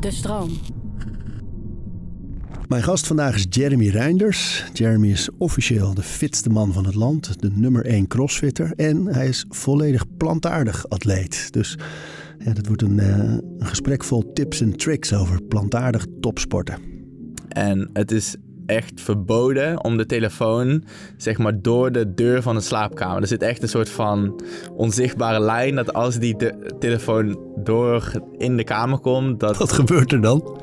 De stroom. Mijn gast vandaag is Jeremy Reinders. Jeremy is officieel de fitste man van het land, de nummer 1 crossfitter. En hij is volledig plantaardig atleet. Dus ja, dat wordt een, eh, een gesprek vol tips en tricks over plantaardig topsporten. En het is echt verboden om de telefoon zeg maar door de deur van de slaapkamer. Er zit echt een soort van onzichtbare lijn dat als die de telefoon door in de kamer komt, dat Wat gebeurt er dan?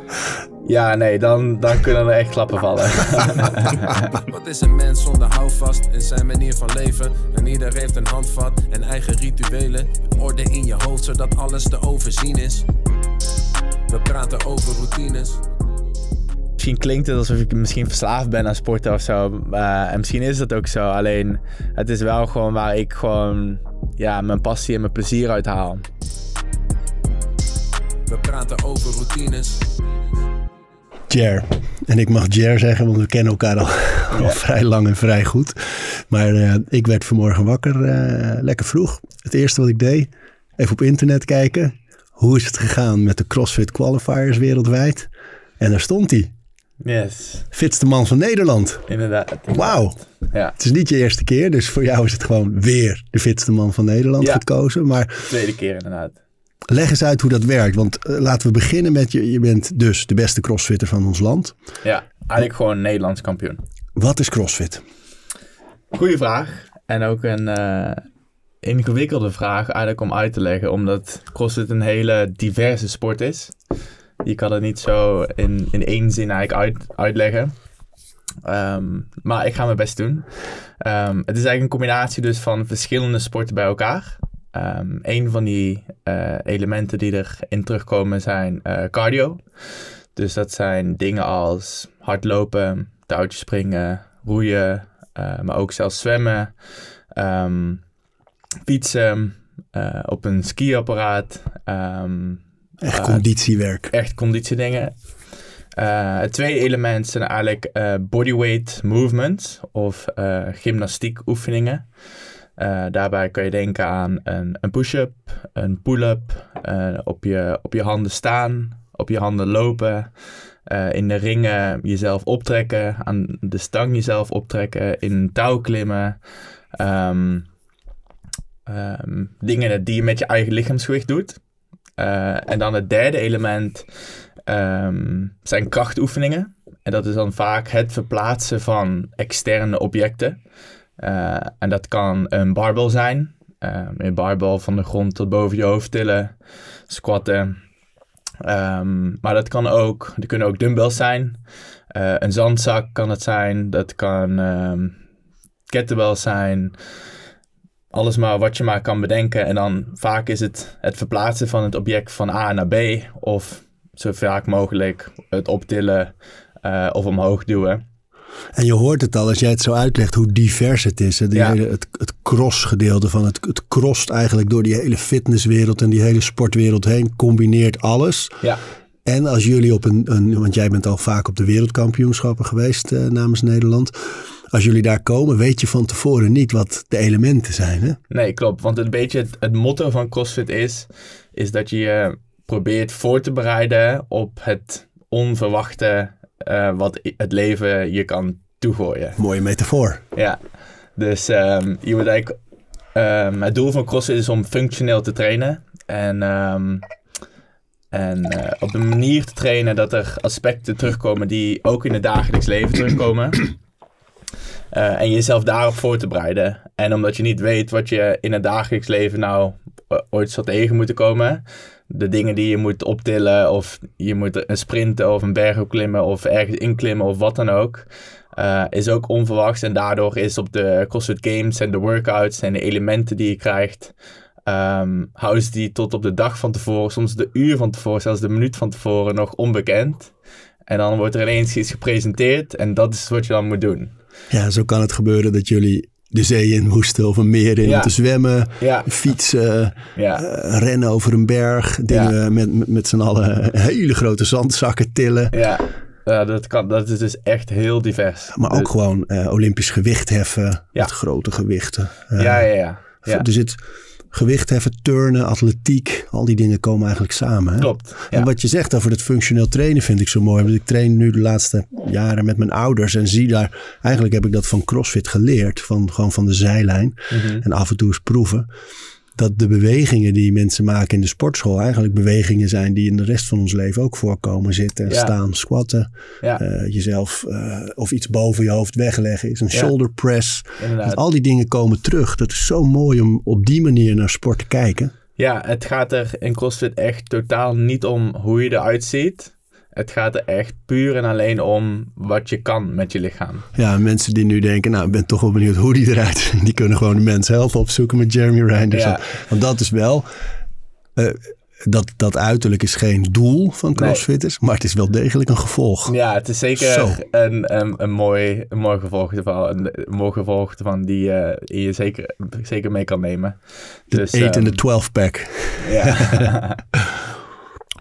ja, nee, dan, dan kunnen er echt klappen vallen. Wat is een mens zonder houvast in zijn manier van leven? En ieder heeft een handvat en eigen rituelen. Orde in je hoofd zodat alles te overzien is. We praten over routines. Misschien klinkt het alsof ik misschien verslaafd ben aan sporten of zo. Eh, en misschien is dat ook zo. Alleen het is wel gewoon waar ik gewoon ja, mijn passie en mijn plezier uit haal. We praten over routines. Jer. En ik mag Jer zeggen, want we kennen elkaar al, al vrij lang en vrij goed. Maar eh, ik werd vanmorgen wakker, eh, lekker vroeg. Het eerste wat ik deed, even op internet kijken. Hoe is het gegaan met de CrossFit qualifiers wereldwijd? En daar stond hij. Yes, Fitste man van Nederland. inderdaad. Wauw. Ja, Het is niet je eerste keer, dus voor jou is het gewoon weer de fitste man van Nederland Ja. gekozen. Maar tweede keer inderdaad. leg eens uit hoe dat werkt. Want eh, laten we beginnen met je. Je bent dus de beste crossfitter van ons land. Ja, eigenlijk gewoon Nederlands kampioen. Wat is crossfit? Goeie vraag. En ook een eh, ingewikkelde vraag eigenlijk om uit te leggen. Omdat CrossFit een hele diverse sport is. Je kan het niet zo in, in één zin eigenlijk uit, uitleggen. Ehm, maar ik ga mijn best doen. Ehm, het is eigenlijk een combinatie dus van verschillende sporten bij elkaar. Ehm een van die eh, elementen die erin terugkomen zijn eh, cardio. Dus dat zijn dingen als hardlopen, touwtjes springen, roeien, eh, maar ook zelfs zwemmen, fietsen, op een skiapparaat, Echt Eh, conditiewerk. echt conditiedingen. Eh het tweede element zijn eigenlijk eh, bodyweight movements of eh gymnastiek oefeningen. Daarbij kan je denken aan een, een push-up, een pull-up, op, je, op je handen staan, op je handen lopen, in de ringen jezelf optrekken, aan de stang jezelf optrekken, in een touw klimmen. Ehm, ehm, dingen die je met je eigen lichaamsgewicht doet. Eh, en dan het derde element ehm, zijn krachtoefeningen. En dat is dan vaak het verplaatsen van externe objecten. Eh, en dat kan een barbel zijn. Ehm, een barbel van de grond tot boven je hoofd tillen, squatten. Ehm, maar dat kan ook, er kunnen ook dumbbells zijn. Eh, een zandzak kan het zijn. Dat kan kettlebells zijn alles maar wat je maar kan bedenken. En dan vaak is het het verplaatsen van het object van A naar B. Of zo vaak mogelijk het optillen eh, of omhoog duwen. En je hoort het al als jij het zo uitlegt hoe divers het is. Hè? Die Ja. hele, het, het cross-gedeelte van het, het crost eigenlijk door die hele fitnesswereld en die hele sportwereld heen. Combineert alles. Ja, En als jullie op een, een want jij bent al vaak op de wereldkampioenschappen geweest eh, namens Nederland. Als jullie daar komen, weet je van tevoren niet wat de elementen zijn. Hè? nee, klopt. Want een beetje het, het motto van CrossFit is, is dat je je probeert voor te bereiden op het onverwachte eh, wat het leven je kan toegooien. Mooie metafoor. Ja, dus ehm, je moet eigenlijk. ehm, het doel van CrossFit is om functioneel te trainen. En, ehm, en eh, op een manier te trainen dat er aspecten terugkomen die ook in het dagelijks leven terugkomen. Eh, en jezelf daarop voor te bereiden. En omdat je niet weet wat je in het dagelijks leven nou eh, ooit zal tegen moeten komen. De dingen die je moet optillen, of je moet een sprinten of een berg opklimmen of ergens inklimmen of wat dan ook. eh, is ook onverwachts. En daardoor is op de CrossFit Games en de workouts en de elementen die je krijgt. ehm houden ze die tot op de dag van tevoren, soms de uur van tevoren, zelfs de minuut van tevoren nog onbekend. En dan wordt er ineens iets gepresenteerd en dat is wat je dan moet doen. Ja, zo kan het gebeuren dat jullie de zee in moesten of een meer in Ja. om te zwemmen, Ja, fietsen, ja, eh, rennen over een berg, dingen met, met, met z'n allen hele grote zandzakken tillen. ja. Ja, dat, kan, dat is dus echt heel divers. Maar ook Dus- gewoon eh, Olympisch gewicht heffen met grote gewichten. Ja, ja, ja. ja. Er zit gewicht heffen, turnen, atletiek, al die dingen komen eigenlijk samen. Hè? Klopt. En wat je zegt over het functioneel trainen vind ik zo mooi. Want ik train nu de laatste jaren met mijn ouders en zie daar... Eigenlijk heb ik dat van CrossFit geleerd, van, gewoon van de zijlijn. Mhm. En af en toe eens proeven. Dat de bewegingen die mensen maken in de sportschool eigenlijk bewegingen zijn die in de rest van ons leven ook voorkomen. Zitten, Ja. staan, squatten, Ja, eh, jezelf eh, of iets boven je hoofd wegleggen is. Een Ja. shoulder press. Dus al die dingen komen terug. Dat is zo mooi om op die manier naar sport te kijken. Ja, het gaat er in CrossFit echt totaal niet om hoe je eruit ziet. Het gaat er echt puur en alleen om wat je kan met je lichaam. Ja, mensen die nu denken, nou, ik ben toch wel benieuwd hoe die eruit ziet. Die kunnen gewoon de mensen helpen opzoeken met Jeremy Reinders. Ja. Want dat is wel, eh, dat, dat uiterlijk is geen doel van crossfitters, maar het is wel degelijk een gevolg. Ja, het is zeker een, een, een, mooi, een mooi gevolg ervan. Een, een mooi gevolg ervan die eh, je zeker, zeker mee kan nemen. De Dus, 8 en de ehm, 12 pack. Ja.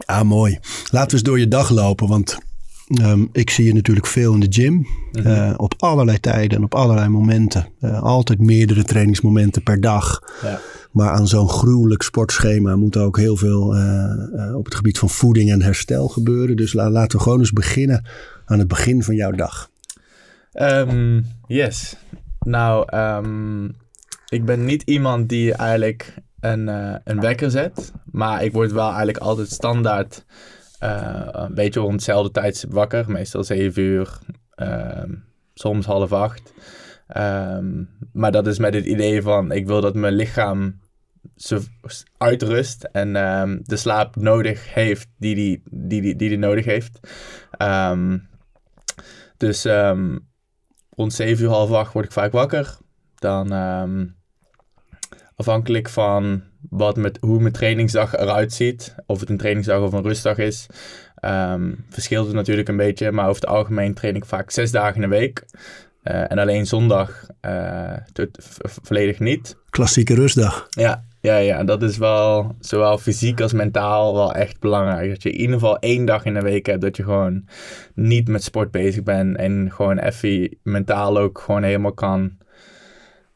Ah, mooi. Laten we eens door je dag lopen, want ehm, ik zie je natuurlijk veel in de gym. Mhm. eh, op allerlei tijden en op allerlei momenten. Eh, altijd meerdere trainingsmomenten per dag. ja. Maar aan zo'n gruwelijk sportschema moet ook heel veel eh, op het gebied van voeding en herstel gebeuren. Dus la- laten we gewoon eens beginnen aan het begin van jouw dag. Ehm, yes. Nou, ehm, ik ben niet iemand die eigenlijk een, eh, een wekker zet. Maar ik word wel eigenlijk altijd standaard eh, een beetje rond hetzelfde tijdstip wakker. Meestal 7 uur, ehm, soms half acht. Ehm, maar dat is met het idee van ik wil dat mijn lichaam uitrust en ehm, de slaap nodig heeft die die, die, die, die, die nodig heeft. Dus rond 7 uur, half acht word ik vaak wakker. Dan afhankelijk van wat met, hoe mijn trainingsdag eruit ziet, of het een trainingsdag of een rustdag is, ehm, verschilt het natuurlijk een beetje. Maar over het algemeen train ik vaak zes dagen in de week. Eh, en alleen zondag eh, volledig niet. Klassieke rustdag. Ja, ja, ja, dat is wel zowel fysiek als mentaal wel echt belangrijk. Dat je in ieder geval één dag in de week hebt dat je gewoon niet met sport bezig bent. En gewoon even mentaal ook gewoon helemaal kan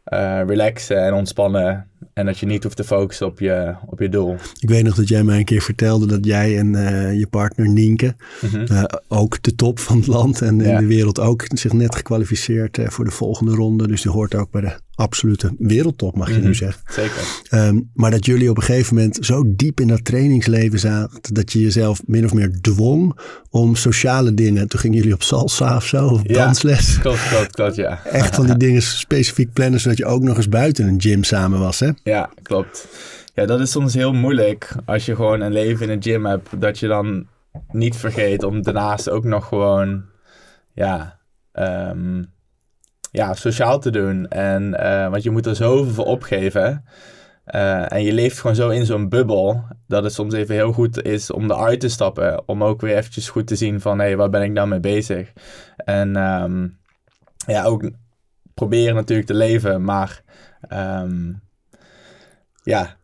eh, relaxen en ontspannen. En dat je niet hoeft te focussen op je, op je doel. Ik weet nog dat jij mij een keer vertelde dat jij en eh, je partner Nienke, Mhm. eh, ook de top van het land en in de wereld ook, zich net gekwalificeerd eh, voor de volgende ronde. Dus die hoort ook bij de absolute wereldtop, mag je Mhm. nu zeggen. Zeker. Ehm, maar dat jullie op een gegeven moment zo diep in dat trainingsleven zaten, dat je jezelf min of meer dwong om sociale dingen. Toen gingen jullie op salsa of zo, of Ja. dansles. Klopt, klopt, klopt, ja. Echt van die dingen specifiek plannen, zodat je ook nog eens buiten een gym samen was, hè? Ja, klopt. Ja, dat is soms heel moeilijk als je gewoon een leven in een gym hebt. Dat je dan niet vergeet om daarnaast ook nog gewoon, ja, ehm, ja sociaal te doen. En, eh, want je moet er zoveel voor opgeven. Eh, en je leeft gewoon zo in zo'n bubbel. Dat het soms even heel goed is om eruit te stappen. Om ook weer eventjes goed te zien van, hé, hey, waar ben ik nou mee bezig? En ehm, ja, ook proberen natuurlijk te leven. Maar ehm, ja,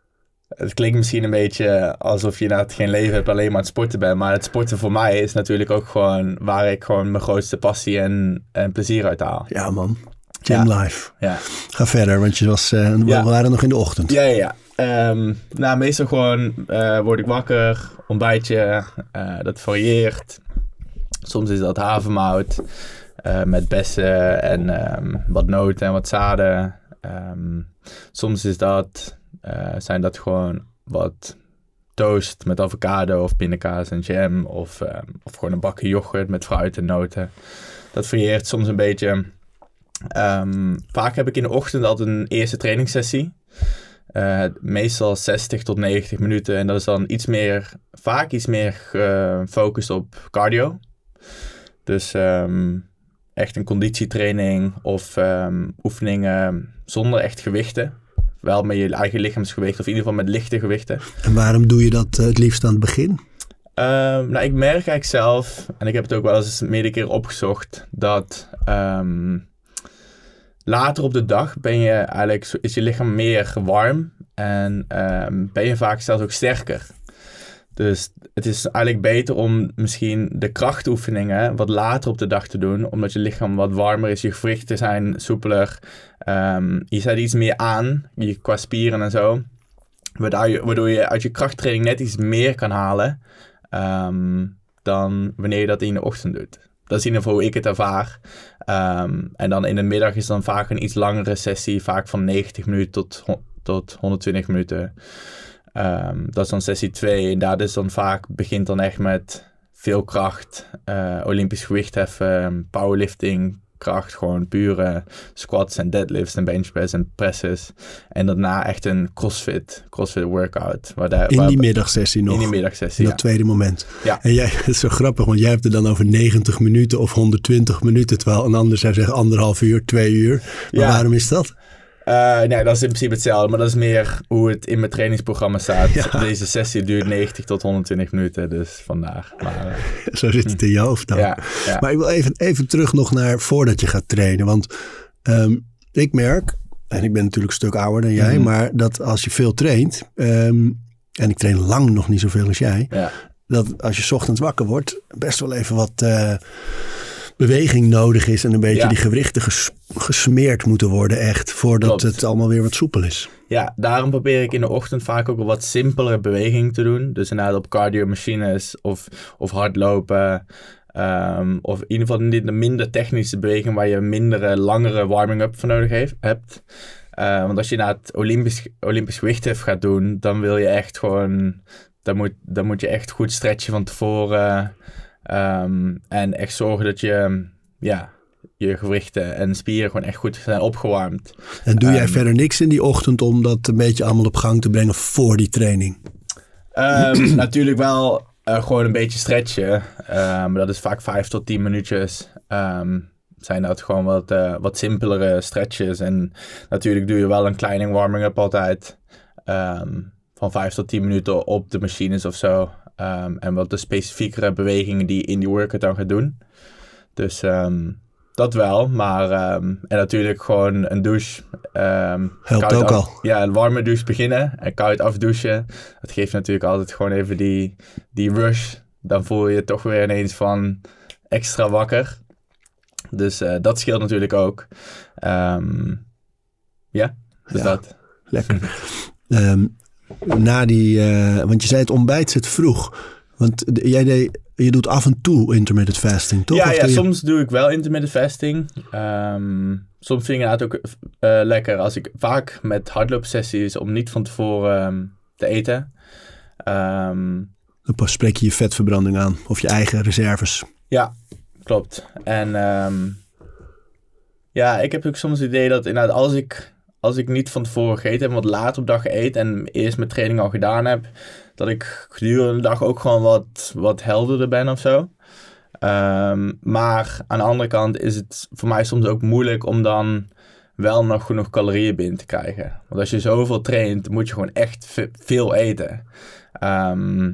het klinkt misschien een beetje alsof je inderdaad geen leven hebt, alleen maar aan het sporten bent. Maar het sporten voor mij is natuurlijk ook gewoon waar ik gewoon mijn grootste passie en, en plezier uit haal. Ja, man. Gym life. Ja, Ga verder, want je was, eh, we waren nog in de ochtend. ja, ja. ja. Ehm, nou, meestal gewoon eh, word ik wakker, ontbijtje, eh, dat varieert. Soms is dat havermout met bessen en ehm, wat noten en wat zaden. Ehm, soms is dat, eh, zijn dat gewoon wat toast met avocado of pindakaas en jam. Of, ehm, of gewoon een bakje yoghurt met fruit en noten. Dat varieert soms een beetje. Ehm, vaak heb ik in de ochtend altijd een eerste trainingssessie. Eh, meestal 60 tot 90 minuten. En dat is dan iets meer, vaak iets meer gefocust op cardio. Dus ehm, echt een conditietraining of oefeningen zonder echt gewichten. Wel met je eigen lichaamsgewicht of in ieder geval met lichte gewichten. En waarom doe je dat eh, het liefst aan het begin? Ehm, nou, ik merk eigenlijk zelf, en ik heb het ook wel eens meerdere keer opgezocht, dat ehm, later op de dag ben je eigenlijk, is je lichaam meer warm en ehm, ben je vaak zelfs ook sterker. Dus het is eigenlijk beter om misschien de krachtoefeningen wat later op de dag te doen, omdat je lichaam wat warmer is, je gewrichten zijn soepeler, ehm, je zet iets meer aan, je, qua spieren en zo. Waardoor je, waardoor je uit je krachttraining net iets meer kan halen ehm, dan wanneer je dat in de ochtend doet. Dat is in ieder geval hoe ik het ervaar. Ehm, en dan in de middag is dan vaak een iets langere sessie, vaak van 90 minuten tot, tot 120 minuten. Ehm, dat is dan sessie 2. En daar is dan vaak, begint dan echt met veel kracht, eh, Olympisch gewicht heffen, powerlifting, kracht, gewoon pure squats en deadlifts en benchpress en presses. En daarna echt een crossfit, crossfit workout. Waar daar, In waar- die middagsessie nog. in die middagsessie, dat ja. tweede moment. Ja. En jij, het is zo grappig, want jij hebt het dan over 90 minuten of 120 minuten. Terwijl een ander zou zeggen anderhalf uur, twee uur. Maar Ja. waarom is dat? Eh, nee, dat is in principe hetzelfde, maar dat is meer hoe het in mijn trainingsprogramma staat. Ja. Deze sessie duurt 90 tot 120 minuten, dus vandaar. Maar, Zo zit het in je hoofd dan. ja, ja. Maar ik wil even, even terug nog naar voordat je gaat trainen. Want ehm, ik merk, en ik ben natuurlijk een stuk ouder dan jij, Mhm. maar dat als je veel traint, ehm, en ik train lang nog niet zoveel als jij, dat als je 's ochtends wakker wordt, best wel even wat eh, beweging nodig is en een beetje Ja. die gewrichten ges- gesmeerd moeten worden echt, voordat Klopt. het allemaal weer wat soepel is. Ja, daarom probeer ik in de ochtend vaak ook wel wat simpelere bewegingen te doen. Dus inderdaad op cardio machines of, of hardlopen. ehm, of in ieder geval niet de minder technische beweging waar je mindere, langere warming-up voor nodig heeft, hebt. Eh, want als je naar het Olympisch, Olympisch gewichthef gaat doen, dan wil je echt gewoon... Dan moet, dan moet je echt goed stretchen van tevoren. Ehm, en echt zorgen dat je, ja, je gewrichten en spieren gewoon echt goed zijn opgewarmd. En doe jij Ehm. verder niks in die ochtend om dat een beetje allemaal op gang te brengen voor die training? Ehm, natuurlijk wel eh, gewoon een beetje stretchen. Ehm, dat is vaak 5 tot 10 minuutjes. Zijn dat gewoon wat, eh, wat simpelere stretches. En natuurlijk doe je wel een kleine warming-up altijd. Van 5 tot 10 minuten op de machines of zo. Ehm, en wat de specifiekere bewegingen die je in die workout dan gaat doen. Dus ehm, dat wel. Maar ehm, en natuurlijk gewoon een douche. Helpt ook af- al. Ja, een warme douche beginnen en koud afdouchen. Dat geeft natuurlijk altijd gewoon even die, die rush. Dan voel je je toch weer ineens van extra wakker. Dus eh, dat scheelt natuurlijk ook. Ja, dus Ja. dat. Lekker. Na die, eh, want je zei het ontbijt zit vroeg. Want jij deed, je doet af en toe intermittent fasting, toch? Ja, ja doe je- soms doe ik wel intermittent fasting. Ehm, soms vind ik het ook eh, lekker als ik vaak met hardloopsessies om niet van tevoren ehm, te eten. Ehm, Dan pas spreek je je vetverbranding aan. Of je eigen reserves. Ja, klopt. En ja, ik heb ook soms het idee dat inderdaad als ik, als ik niet van tevoren gegeten heb, wat later op dag eet en eerst mijn training al gedaan heb, dat ik gedurende de dag ook gewoon wat, wat helderder ben of zo. Ehm, maar aan de andere kant is het voor mij soms ook moeilijk om dan wel nog genoeg calorieën binnen te krijgen. Want als je zoveel traint, moet je gewoon echt ve- veel eten. Ehm,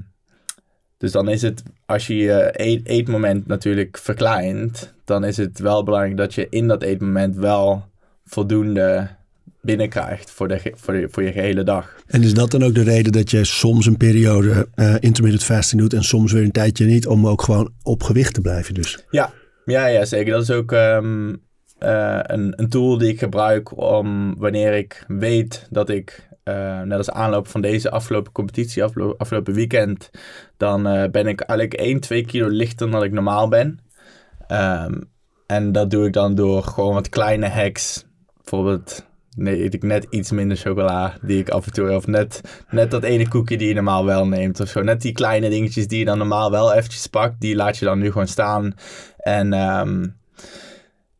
dus dan is het, als je je eet, eetmoment natuurlijk verkleint, dan is het wel belangrijk dat je in dat eetmoment wel voldoende binnenkrijgt voor, de, voor, de, voor je gehele dag. En is dat dan ook de reden dat je soms een periode eh, intermittent fasting doet en soms weer een tijdje niet, om ook gewoon op gewicht te blijven dus? Ja, ja, ja zeker. Dat is ook ehm, eh, een, een tool die ik gebruik om wanneer ik weet dat ik, eh, net als aanloop van deze afgelopen competitie, aflo- afgelopen weekend, dan ben ik eigenlijk 1, 2 kilo lichter dan ik normaal ben. Ehm, en dat doe ik dan door gewoon wat kleine hacks. Bijvoorbeeld, nee, eet ik net iets minder chocola die ik af en toe, of net, net dat ene koekje die je normaal wel neemt of zo. Net die kleine dingetjes die je dan normaal wel eventjes pakt, die laat je dan nu gewoon staan. En, ehm,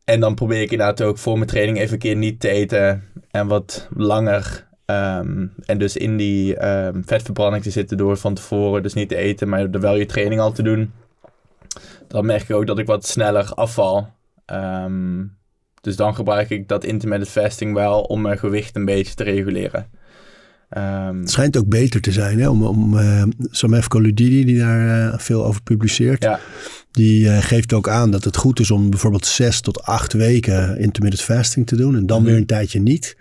en dan probeer ik inderdaad ook voor mijn training even een keer niet te eten en wat langer. ehm, en dus in die ehm, vetverbranding te zitten door van tevoren dus niet te eten, maar er wel je training al te doen. Dan merk ik ook dat ik wat sneller afval. Ehm, dus dan gebruik ik dat intermittent fasting wel om mijn gewicht een beetje te reguleren. Ehm, Het schijnt ook beter te zijn, hè? Om, om Samef Koludidi, die daar eh, veel over publiceert, ja, die eh, geeft ook aan dat het goed is om bijvoorbeeld zes tot acht weken intermittent fasting te doen en dan Mhm. weer een tijdje niet.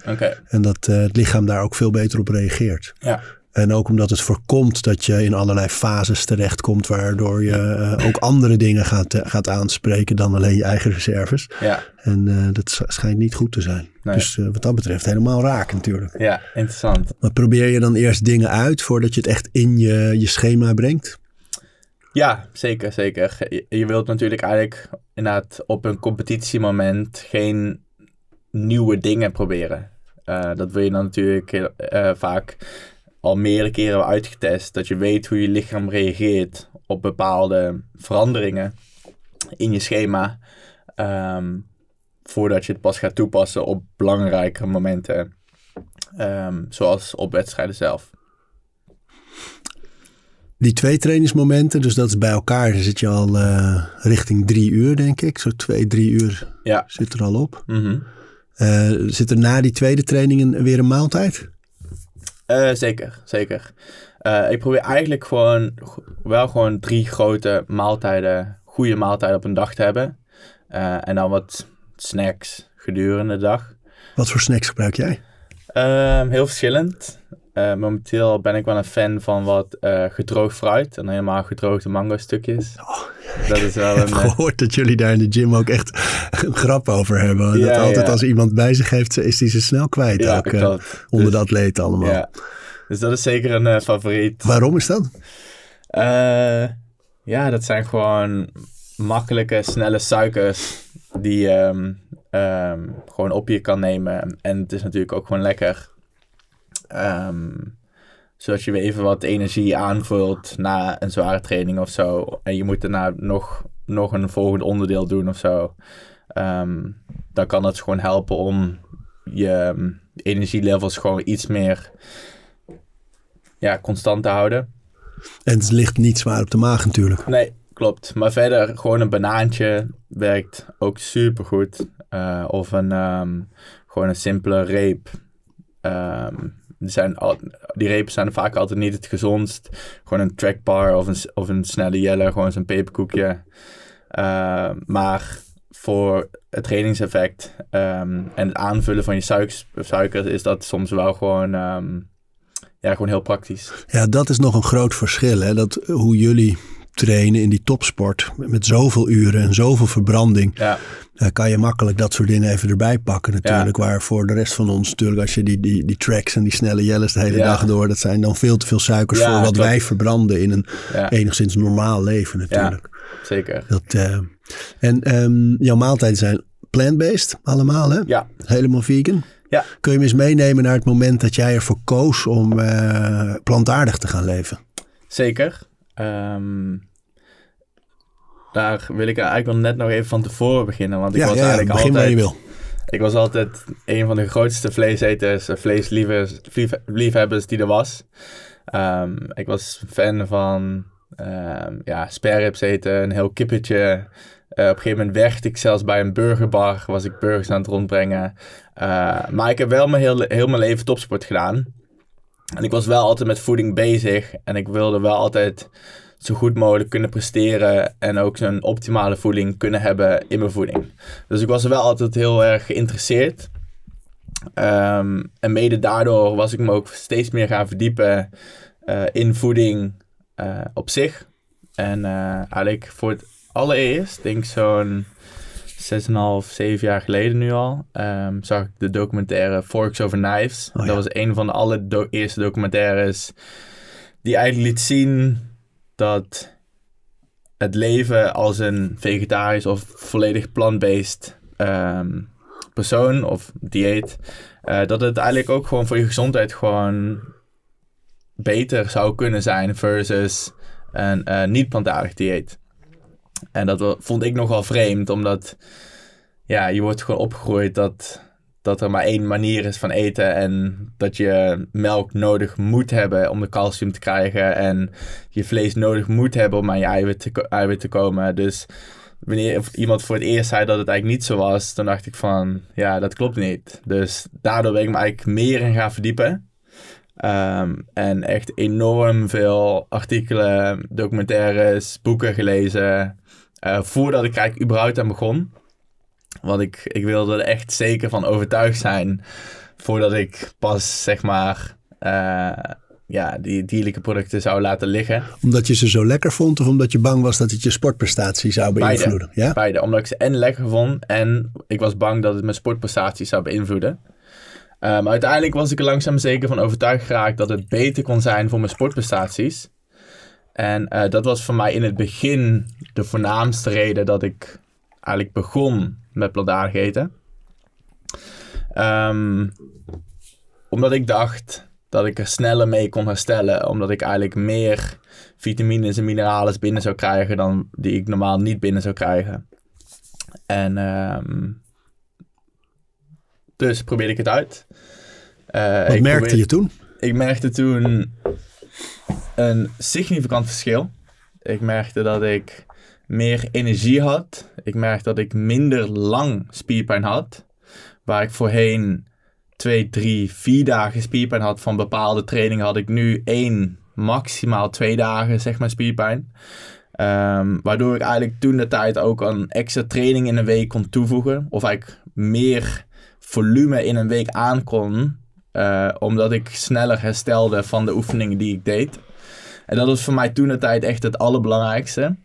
En dat het lichaam daar ook veel beter op reageert. Ja. En ook omdat het voorkomt dat je in allerlei fases terechtkomt, waardoor je uh, ook andere dingen gaat, uh, gaat aanspreken dan alleen je eigen reserves. Ja. En uh, dat schijnt niet goed te zijn. Nee. Dus wat dat betreft helemaal raak natuurlijk. Ja, interessant. Maar probeer je dan eerst dingen uit voordat je het echt in je, je schema brengt? Ja, zeker, zeker. Je, je wilt natuurlijk eigenlijk inderdaad op een competitiemoment geen nieuwe dingen proberen. dat wil je dan natuurlijk vaak al meerdere keren hebben uitgetest. Dat je weet hoe je lichaam reageert op bepaalde veranderingen in je schema. Um, voordat je het pas gaat toepassen op belangrijke momenten. Um, zoals op wedstrijden zelf. Die twee trainingsmomenten, dus dat is bij elkaar, dan zit je al uh, richting drie uur, denk ik. Zo twee, drie uur ja. zit er al op. Mm -hmm. uh, zit er na die tweede trainingen weer een maaltijd? Uh, zeker, zeker. Uh, ik probeer eigenlijk gewoon wel gewoon drie grote maaltijden, goede maaltijden op een dag te hebben. Uh, en dan wat snacks gedurende de dag. Wat voor snacks gebruik jij? Uh, heel verschillend. Momenteel ben ik wel een fan van wat gedroogd fruit en helemaal gedroogde mango stukjes. Oh, dat is wel ik heb een, gehoord dat jullie daar in de gym ook echt een grap over hebben. Ja, dat altijd ja. als iemand bij zich heeft, is die ze snel kwijt. Ja, ook, eh, onder Dus- de allemaal. Ja. Dus dat is zeker een eh, favoriet. Waarom is dat? Eh, ja, dat zijn gewoon makkelijke, snelle suikers die je ehm, ehm, gewoon op je kan nemen. En het is natuurlijk ook gewoon lekker. Ehm, zodat je weer even wat energie aanvult na een zware training of zo. En je moet daarna nog, nog een volgend onderdeel doen of zo. Ehm, dan kan dat gewoon helpen om je ehm, energielevels gewoon iets meer ja, constant te houden. En het ligt niet zwaar op de maag natuurlijk. Nee, klopt. Maar verder, gewoon een banaantje werkt ook super goed. of een, gewoon een simpele reep. Ehm, die, zijn al, die repen zijn vaak altijd niet het gezondst. Gewoon een trackbar of een, of een snelle jelle, gewoon zo'n peperkoekje. Ehm, maar voor het trainingseffect ehm, en het aanvullen van je suikers, suiker is dat soms wel gewoon, ehm, ja, gewoon heel praktisch. Ja, dat is nog een groot verschil. Hè? Dat, hoe jullie trainen in die topsport met zoveel uren en zoveel verbranding. Ja, kan je makkelijk dat soort dingen even erbij pakken natuurlijk. Waar voor de rest van ons natuurlijk, als je die, die, die tracks en die snelle jelles de hele Ja. dag door, dat zijn dan veel te veel suikers voor wat klopt. wij verbranden in een enigszins normaal leven natuurlijk. zeker. Dat, eh, en ehm, jouw maaltijden zijn plant-based allemaal hè? Ja, Helemaal vegan? Ja. Kun je me eens meenemen naar het moment dat jij ervoor koos om eh, plantaardig te gaan leven? Zeker. Ehm, daar wil ik eigenlijk wel net nog even van tevoren beginnen. Want ik ja, was ja, ja, eigenlijk begin waar altijd... je wil. Ik was altijd een van de grootste vleeseters, eh, vleesliefhebbers lief- liefhebbers die er was. Ehm, ik was fan van ehm ja, spareribs eten, een heel kippetje. Eh, op een gegeven moment werkte ik zelfs bij een burgerbar, was ik burgers aan het rondbrengen. Eh, maar ik heb wel mijn heel, heel mijn leven topsport gedaan. En ik was wel altijd met voeding bezig. En ik wilde wel altijd zo goed mogelijk kunnen presteren. En ook zo'n optimale voeding kunnen hebben in mijn voeding. Dus ik was wel altijd heel erg geïnteresseerd. Ehm, en mede daardoor was ik me ook steeds meer gaan verdiepen eh, in voeding eh, op zich. En eh, eigenlijk voor het allereerst, denk ik zo'n 6,5, 7 jaar geleden nu al, ehm, zag ik de documentaire Forks Over Knives. Oh ja. Dat was een van de allereerste documentaires die eigenlijk liet zien dat het leven als een vegetarisch of volledig plant-based ehm, persoon of dieet, eh, dat het eigenlijk ook gewoon voor je gezondheid gewoon beter zou kunnen zijn versus een eh, niet-plantaardig dieet. En dat vond ik nogal vreemd, omdat ja, je wordt gewoon opgegroeid dat, dat er maar één manier is van eten en dat je melk nodig moet hebben om de calcium te krijgen en je vlees nodig moet hebben om aan je eiwit te, eiwit te komen. Dus wanneer iemand voor het eerst zei dat het eigenlijk niet zo was, dan dacht ik van, ja, dat klopt niet. Dus daardoor ben ik me eigenlijk meer in gaan verdiepen. Ehm, en echt enorm veel artikelen, documentaires, boeken gelezen. Eh, voordat ik eigenlijk überhaupt aan begon. Want ik, ik wilde er echt zeker van overtuigd zijn. Voordat ik pas, zeg maar, eh, ja, die dierlijke producten zou laten liggen. Omdat je ze zo lekker vond of omdat je bang was dat het je sportprestatie zou beïnvloeden? Beide. Ja? Beide. Omdat ik ze en lekker vond en ik was bang dat het mijn sportprestatie zou beïnvloeden. maar ehm, uiteindelijk was ik er langzaam zeker van overtuigd geraakt dat het beter kon zijn voor mijn sportprestaties. En uh, dat was voor mij in het begin de voornaamste reden dat ik eigenlijk begon met plantaardig eten. Um, omdat ik dacht dat ik er sneller mee kon herstellen. Omdat ik eigenlijk meer vitamines en mineralen binnen zou krijgen dan die ik normaal niet binnen zou krijgen. En um, dus probeerde ik het uit. Uh, Wat merkte je toen? Ik merkte toen een significant verschil. Ik merkte dat ik meer energie had. Ik merkte dat ik minder lang spierpijn had. Waar ik voorheen twee, drie, vier dagen spierpijn had van bepaalde trainingen, had ik nu één, maximaal twee dagen zeg maar spierpijn. Um, waardoor ik eigenlijk toen de tijd ook een extra training in een week kon toevoegen. Of eigenlijk meer volume in een week aan kon. Uh, omdat ik sneller herstelde van de oefeningen die ik deed. En dat was voor mij toen de tijd echt het allerbelangrijkste.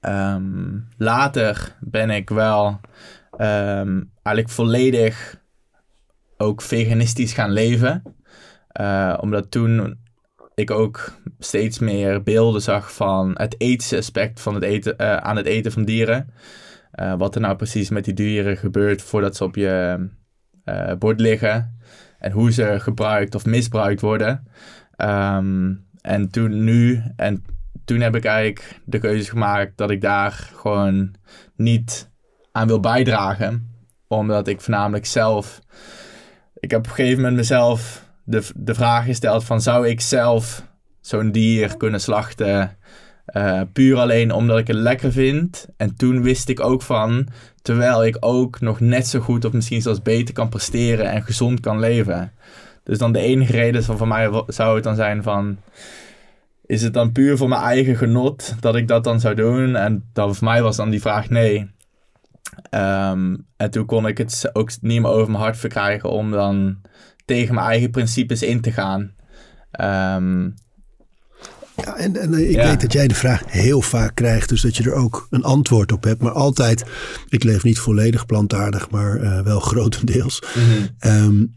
Um, later ben ik wel um, eigenlijk volledig ook veganistisch gaan leven. Uh, omdat toen ik ook steeds meer beelden zag van het ethische aspect van het eten, uh, aan het eten van dieren. Uh, wat er nou precies met die dieren gebeurt voordat ze op je bord liggen. En hoe ze gebruikt of misbruikt worden. Um, en toen nu, en toen heb ik eigenlijk de keuze gemaakt dat ik daar gewoon niet aan wil bijdragen. Omdat ik voornamelijk zelf ik heb op een gegeven moment mezelf de, de vraag gesteld van zou ik zelf zo'n dier kunnen slachten uh, puur alleen omdat ik het lekker vind. En toen wist ik ook van, terwijl ik ook nog net zo goed of misschien zelfs beter kan presteren en gezond kan leven. Dus dan de enige reden van voor mij zou het dan zijn van, is het dan puur voor mijn eigen genot dat ik dat dan zou doen? En dan voor mij was dan die vraag nee. Ehm, en toen kon ik het ook niet meer over mijn hart verkrijgen om dan tegen mijn eigen principes in te gaan. Um, ja, en, en ik weet dat jij de vraag heel vaak krijgt, dus dat je er ook een antwoord op hebt. Maar altijd, ik leef niet volledig plantaardig, maar uh, wel grotendeels. Mm -hmm.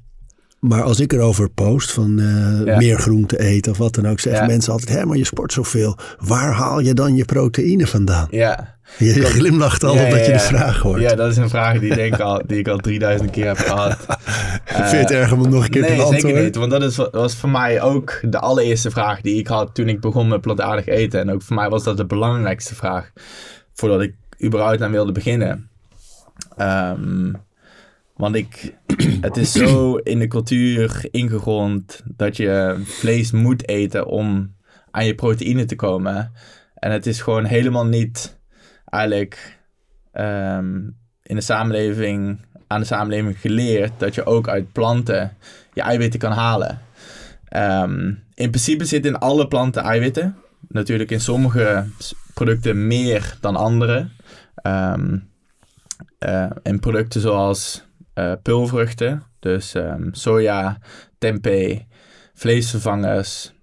Maar als ik erover post van uh, meer groente eten of wat dan ook, zeggen mensen altijd: hé, maar je sport zoveel. Waar haal je dan je proteïne vandaan? Ja. Je glimlacht al ja, dat je de vraag hoort. Ja, dat is een vraag die, denk al, die ik al 3000 keer heb gehad. Vind je het erg om het nog een keer nee, te beantwoorden? Nee, zeker niet. Want dat is, was voor mij ook de allereerste vraag die ik had toen ik begon met plantaardig eten. En ook voor mij was dat de belangrijkste vraag voordat ik überhaupt aan wilde beginnen. Um, want ik, het is zo in de cultuur ingegrond dat je vlees moet eten om aan je proteïne te komen. En het is gewoon helemaal niet eigenlijk um, in de samenleving, aan de samenleving geleerd dat je ook uit planten je eiwitten kan halen. Um, in principe zitten in alle planten eiwitten. Natuurlijk in sommige producten meer dan andere. Um, in producten zoals uh, pulvruchten. Dus um, soja, tempeh, vleesvervangers,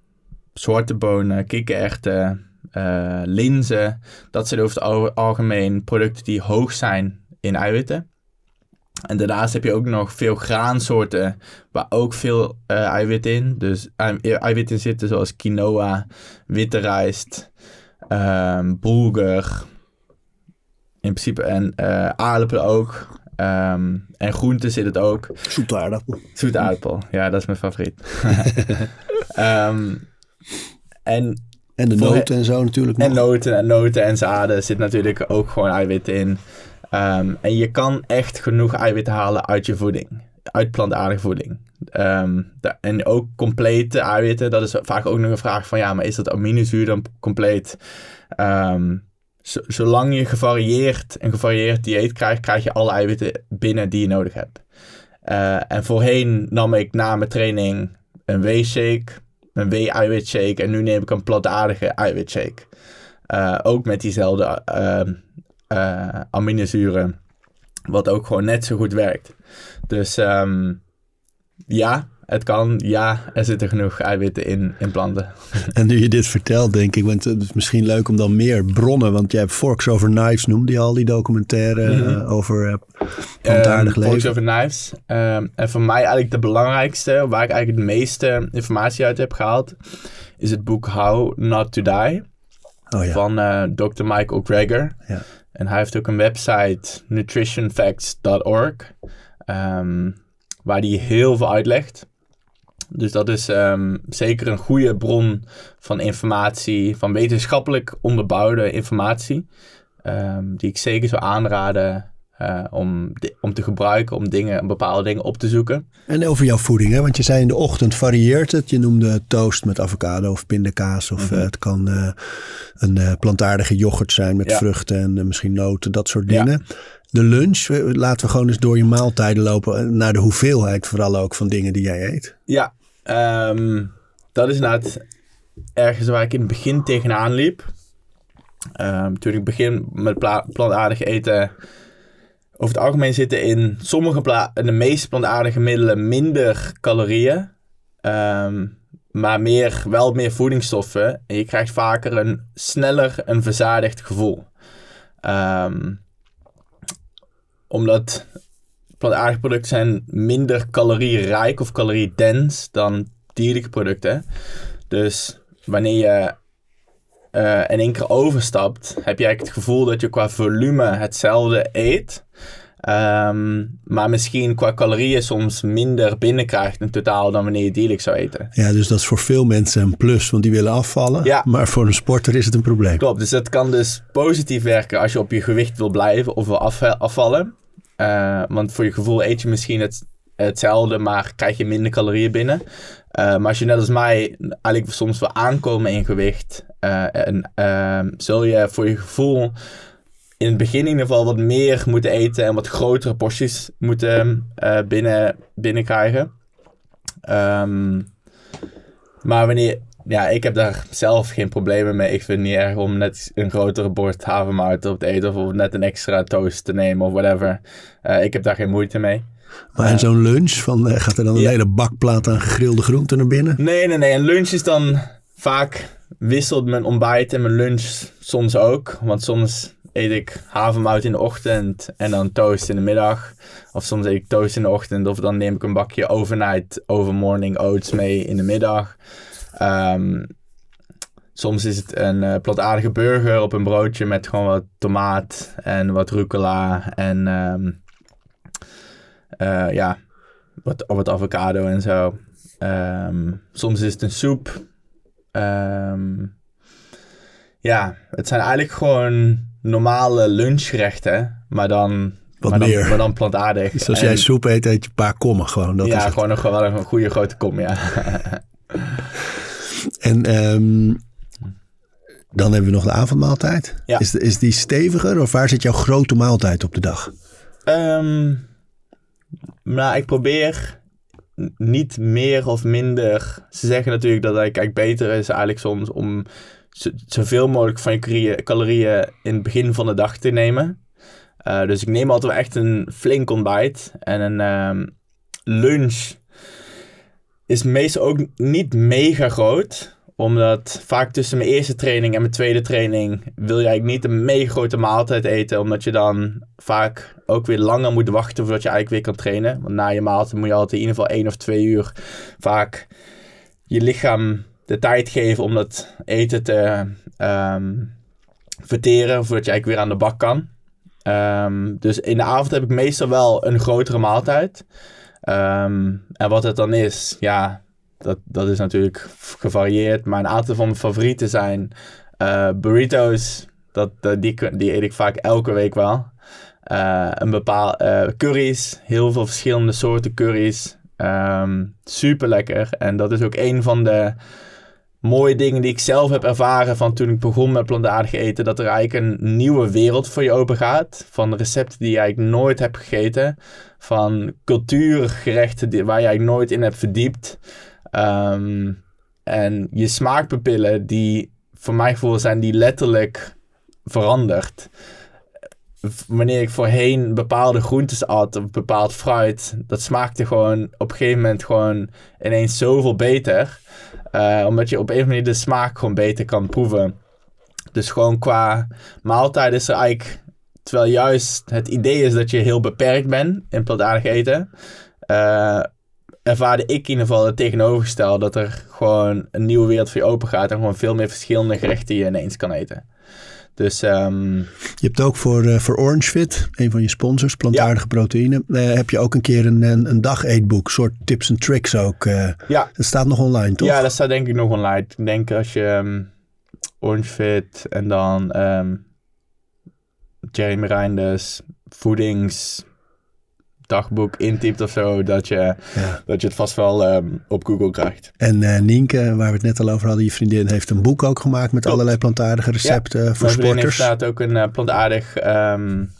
zwarte bonen, kikkererwten, uh, linzen. Dat zijn over het algemeen producten die hoog zijn in eiwitten. En daarnaast heb je ook nog veel graansoorten waar ook veel uh, eiwit in. Dus eiwitten zitten zoals quinoa, witte rijst, bulgur. In principe en uh, aardappelen ook. Um, en groenten zit het ook. Zoete aardappel. Zoete aardappel, ja, dat is mijn favoriet. um, en, en de noten en zo natuurlijk. En noten en noten en zaden zit natuurlijk ook gewoon eiwit in. Um, en je kan echt genoeg eiwitten halen uit je voeding. Uit plantaardige voeding. Um, de, en ook complete eiwitten. Dat is vaak ook nog een vraag van... Ja, maar is dat aminozuur dan compleet? Um, zolang je gevarieerd, een gevarieerd dieet krijgt, krijg je alle eiwitten binnen die je nodig hebt. Uh, en voorheen nam ik na mijn training een W-shake, een W-eiwitshake en nu neem ik een plantaardige eiwitshake. Uh, ook met diezelfde uh, aminozuren, wat ook gewoon net zo goed werkt. Dus um, ja, het kan. Ja, er zitten genoeg eiwitten in, in planten. En nu je dit vertelt, denk ik, want het is misschien leuk om dan meer bronnen, want jij hebt Forks Over Knives, noemde je al die documentaire Mhm. eh, over eh, plantaardig Ehm, leven. Forks over Knives. Ehm, en voor mij eigenlijk de belangrijkste, waar ik eigenlijk de meeste informatie uit heb gehaald, is het boek How Not to Die Oh ja, van eh, Dr. Michael Greger. Ja. En hij heeft ook een website, nutritionfacts.org, ehm, waar hij heel veel uitlegt. Dus dat is ehm, zeker een goede bron van informatie, van wetenschappelijk onderbouwde informatie, ehm, die ik zeker zou aanraden eh, om, om te gebruiken, om dingen, bepaalde dingen op te zoeken. En over jouw voeding, hè? want je zei in de ochtend varieert het. Je noemde toast met avocado of pindakaas. Of Mhm. eh, het kan eh, een plantaardige yoghurt zijn met Ja. vruchten en misschien noten, dat soort Ja. dingen. De lunch, laten we gewoon eens door je maaltijden lopen. Naar de hoeveelheid vooral ook van dingen die jij eet. Ja, ehm, dat is inderdaad ergens waar ik in het begin tegenaan liep. Ehm, toen ik begin met pla- plantaardig eten. Over het algemeen zitten in sommige de meeste plantaardige middelen minder calorieën. ehm, maar meer, wel meer voedingsstoffen. En je krijgt vaker een sneller een verzadigd gevoel. Ehm, omdat plantaardige producten zijn minder calorierijk of caloriedens dan dierlijke producten. Dus wanneer je eh, in één keer overstapt, heb je eigenlijk het gevoel dat je qua volume hetzelfde eet. Ehm, maar misschien qua calorieën soms minder binnenkrijgt in totaal dan wanneer je dierlijk zou eten. Ja, dus dat is voor veel mensen een plus, want die willen afvallen. Ja. Maar voor een sporter is het een probleem. Klopt, dus dat kan dus positief werken als je op je gewicht wil blijven of wil af- afvallen. Eh, want voor je gevoel eet je misschien het, hetzelfde, maar krijg je minder calorieën binnen. Eh, maar als je net als mij eigenlijk soms wil aankomen in gewicht, eh, en, ehm, zul je voor je gevoel in het begin in ieder geval wat meer moeten eten en wat grotere porties moeten binnen, binnenkrijgen. Ehm, maar wanneer, ja, ik heb daar zelf geen problemen mee. Ik vind het niet erg om net een grotere bord havermout op te eten of net een extra toast te nemen of whatever. Eh, ik heb daar geen moeite mee. Maar in zo'n lunch, van, eh, gaat er dan een Ja. hele bakplaat aan gegrilde groenten naar binnen? Nee, nee, nee. Een lunch is dan vaak wisselt mijn ontbijt en mijn lunch soms ook. Want soms eet ik havermout in de ochtend en dan toast in de middag. Of soms eet ik toast in de ochtend of dan neem ik een bakje overnight overmorning oats mee in de middag. Ehm, soms is het een eh, plantaardige burger op een broodje met gewoon wat tomaat en wat rucola en ehm, eh, ja, wat, wat avocado en zo. Ehm, soms is het een soep. Ja, het zijn eigenlijk gewoon normale lunchgerechten, maar dan, Wat maar dan, meer. maar dan plantaardig. Dus als En- jij soep eet, eet je een paar kommen gewoon. Dat is ja, gewoon nog wel een goede grote kom, ja. En ehm, dan hebben we nog de avondmaaltijd. Ja. Is, is die steviger of waar zit jouw grote maaltijd op de dag? Ehm, nou, ik probeer niet meer of minder. Ze zeggen natuurlijk dat het eigenlijk beter is eigenlijk soms om zoveel mogelijk van je calorieën- calorieën in het begin van de dag te nemen. Eh, dus ik neem altijd wel echt een flink ontbijt. En een ehm, lunch is meestal ook niet mega groot omdat vaak tussen mijn eerste training en mijn tweede training wil je eigenlijk niet een mega grote maaltijd eten. Omdat je dan vaak ook weer langer moet wachten voordat je eigenlijk weer kan trainen. Want na je maaltijd moet je altijd in ieder geval één of twee uur vaak je lichaam de tijd geven om dat eten te ehm, verteren voordat je eigenlijk weer aan de bak kan. Ehm, dus in de avond heb ik meestal wel een grotere maaltijd. Ehm, en wat het dan is, ja, dat, dat is natuurlijk gevarieerd. Maar een aantal van mijn favorieten zijn eh, burritos. Dat, die, die eet ik vaak elke week wel. Eh, een bepaal, eh, curry's, heel veel verschillende soorten curry's. Ehm super lekker. En dat is ook een van de mooie dingen die ik zelf heb ervaren van toen ik begon met plantaardig eten. Dat er eigenlijk een nieuwe wereld voor je open gaat. Van recepten die je eigenlijk nooit hebt gegeten. Van cultuurgerechten die, waar je eigenlijk nooit in hebt verdiept. Ehm, en je smaakpapillen die voor mijn gevoel zijn die letterlijk veranderd. wanneer ik voorheen bepaalde groentes at of bepaald fruit, dat smaakte gewoon op een gegeven moment gewoon ineens zoveel beter. Uh, omdat je op een of andere manier de smaak gewoon beter kan proeven. Dus gewoon qua maaltijd is er eigenlijk... Terwijl juist het idee is dat je heel beperkt bent in plantaardig eten... Uh, ervaarde ik in ieder geval het tegenovergestelde. Dat er gewoon een nieuwe wereld voor je open gaat. En gewoon veel meer verschillende gerechten je ineens kan eten. Dus, um... Je hebt ook voor, uh, voor OrangeFit, een van je sponsors, plantaardige ja. proteïne, uh, heb je ook een keer een, een, een dag-eetboek, soort tips en tricks ook. Uh, ja. Dat staat nog online, toch? Ja, dat staat denk ik nog online. Ik denk als je um, OrangeFit en dan um, Jeremy Reinders, voedings dagboek intypt of zo, dat je, ja. dat je het vast wel um, op Google krijgt. En uh, Nienke, waar we het net al over hadden, je vriendin heeft een boek ook gemaakt met Klopt. allerlei plantaardige recepten ja, voor Mijn sporters. heeft inderdaad ook een uh, plantaardig um,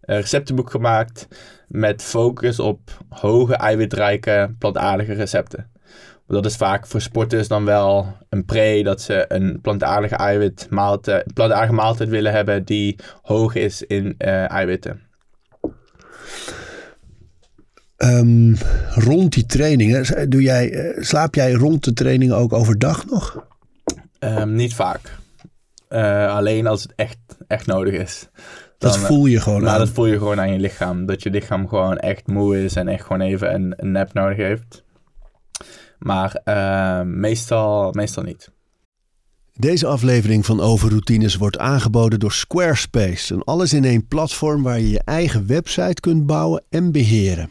receptenboek gemaakt met focus op hoge eiwitrijke plantaardige recepten. Dat is vaak voor sporters dan wel een pre dat ze een plantaardige eiwit maaltijd, plantaardige maaltijd willen hebben die hoog is in uh, eiwitten. Um, rond die trainingen, doe jij, uh, slaap jij rond de trainingen ook overdag nog? Um, niet vaak. Uh, alleen als het echt, echt nodig is. Dan, dat voel je gewoon nou, aan? dat voel je gewoon aan je lichaam. Dat je lichaam gewoon echt moe is en echt gewoon even een, een nap nodig heeft. Maar uh, meestal, meestal niet. Deze aflevering van Overroutines wordt aangeboden door Squarespace. Een alles-in-één platform waar je je eigen website kunt bouwen en beheren.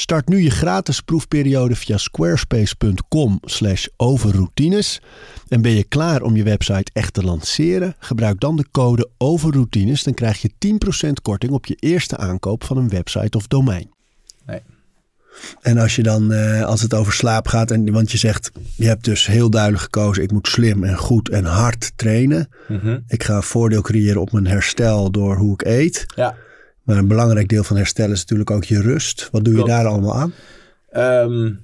Start nu je gratis proefperiode via squarespace.com slash overroutines. En ben je klaar om je website echt te lanceren? Gebruik dan de code overroutines. Dan krijg je 10% korting op je eerste aankoop van een website of domein. Nee. En als je dan, uh, als het over slaap gaat, en, want je zegt, je hebt dus heel duidelijk gekozen, ik moet slim en goed en hard trainen. Mm -hmm. Ik ga voordeel creëren op mijn herstel door hoe ik eet. Ja. Maar een belangrijk deel van herstel is natuurlijk ook je rust. Wat doe je Klopt. daar allemaal aan? Um,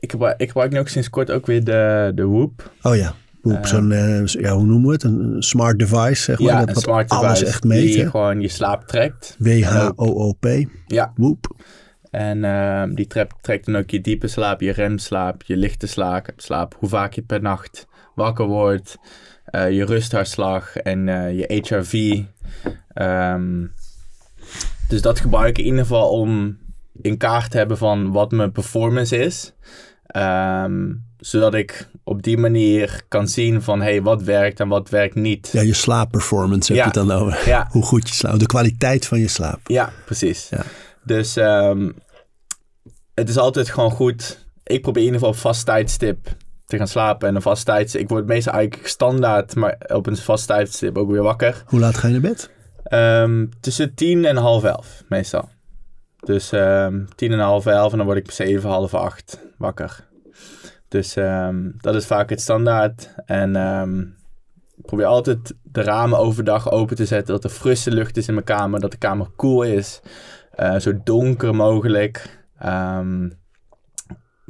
ik, gebruik, ik gebruik nu ook sinds kort ook weer de, de Whoop. Oh ja, Whoop. Uh, Zo'n, uh, ja, hoe noemen we het? Een smart device, zeg maar. Ja, dat een smart alles device echt meet. die hè? gewoon je slaap trekt. W-H-O-O-P. Ja. Whoop. En uh, die trekt, trekt dan ook je diepe slaap, je remslaap, je lichte slaap, slaap hoe vaak je per nacht wakker wordt, uh, je rusthartslag en uh, je HRV. Um, dus dat gebruik ik in ieder geval om in kaart te hebben van wat mijn performance is. Um, zodat ik op die manier kan zien van hey, wat werkt en wat werkt niet. Ja, je slaapperformance heb Ja. je het dan over. Ja. Hoe goed je slaapt. De kwaliteit van je slaap. Ja, precies. Ja. Dus um, het is altijd gewoon goed. Ik probeer in ieder geval op vast tijdstip te gaan slapen. En een vast tijdstip. Ik word meestal eigenlijk standaard, maar op een vast tijdstip ook weer wakker. Hoe laat ga je naar bed? Um, tussen tien en half elf, meestal. Dus um, tien en half elf en dan word ik zeven, half acht wakker. Dus um, dat is vaak het standaard. En ik probeer altijd de ramen overdag open te zetten. Dat er frisse lucht is in mijn kamer. Dat de kamer koel is. Uh, zo donker mogelijk.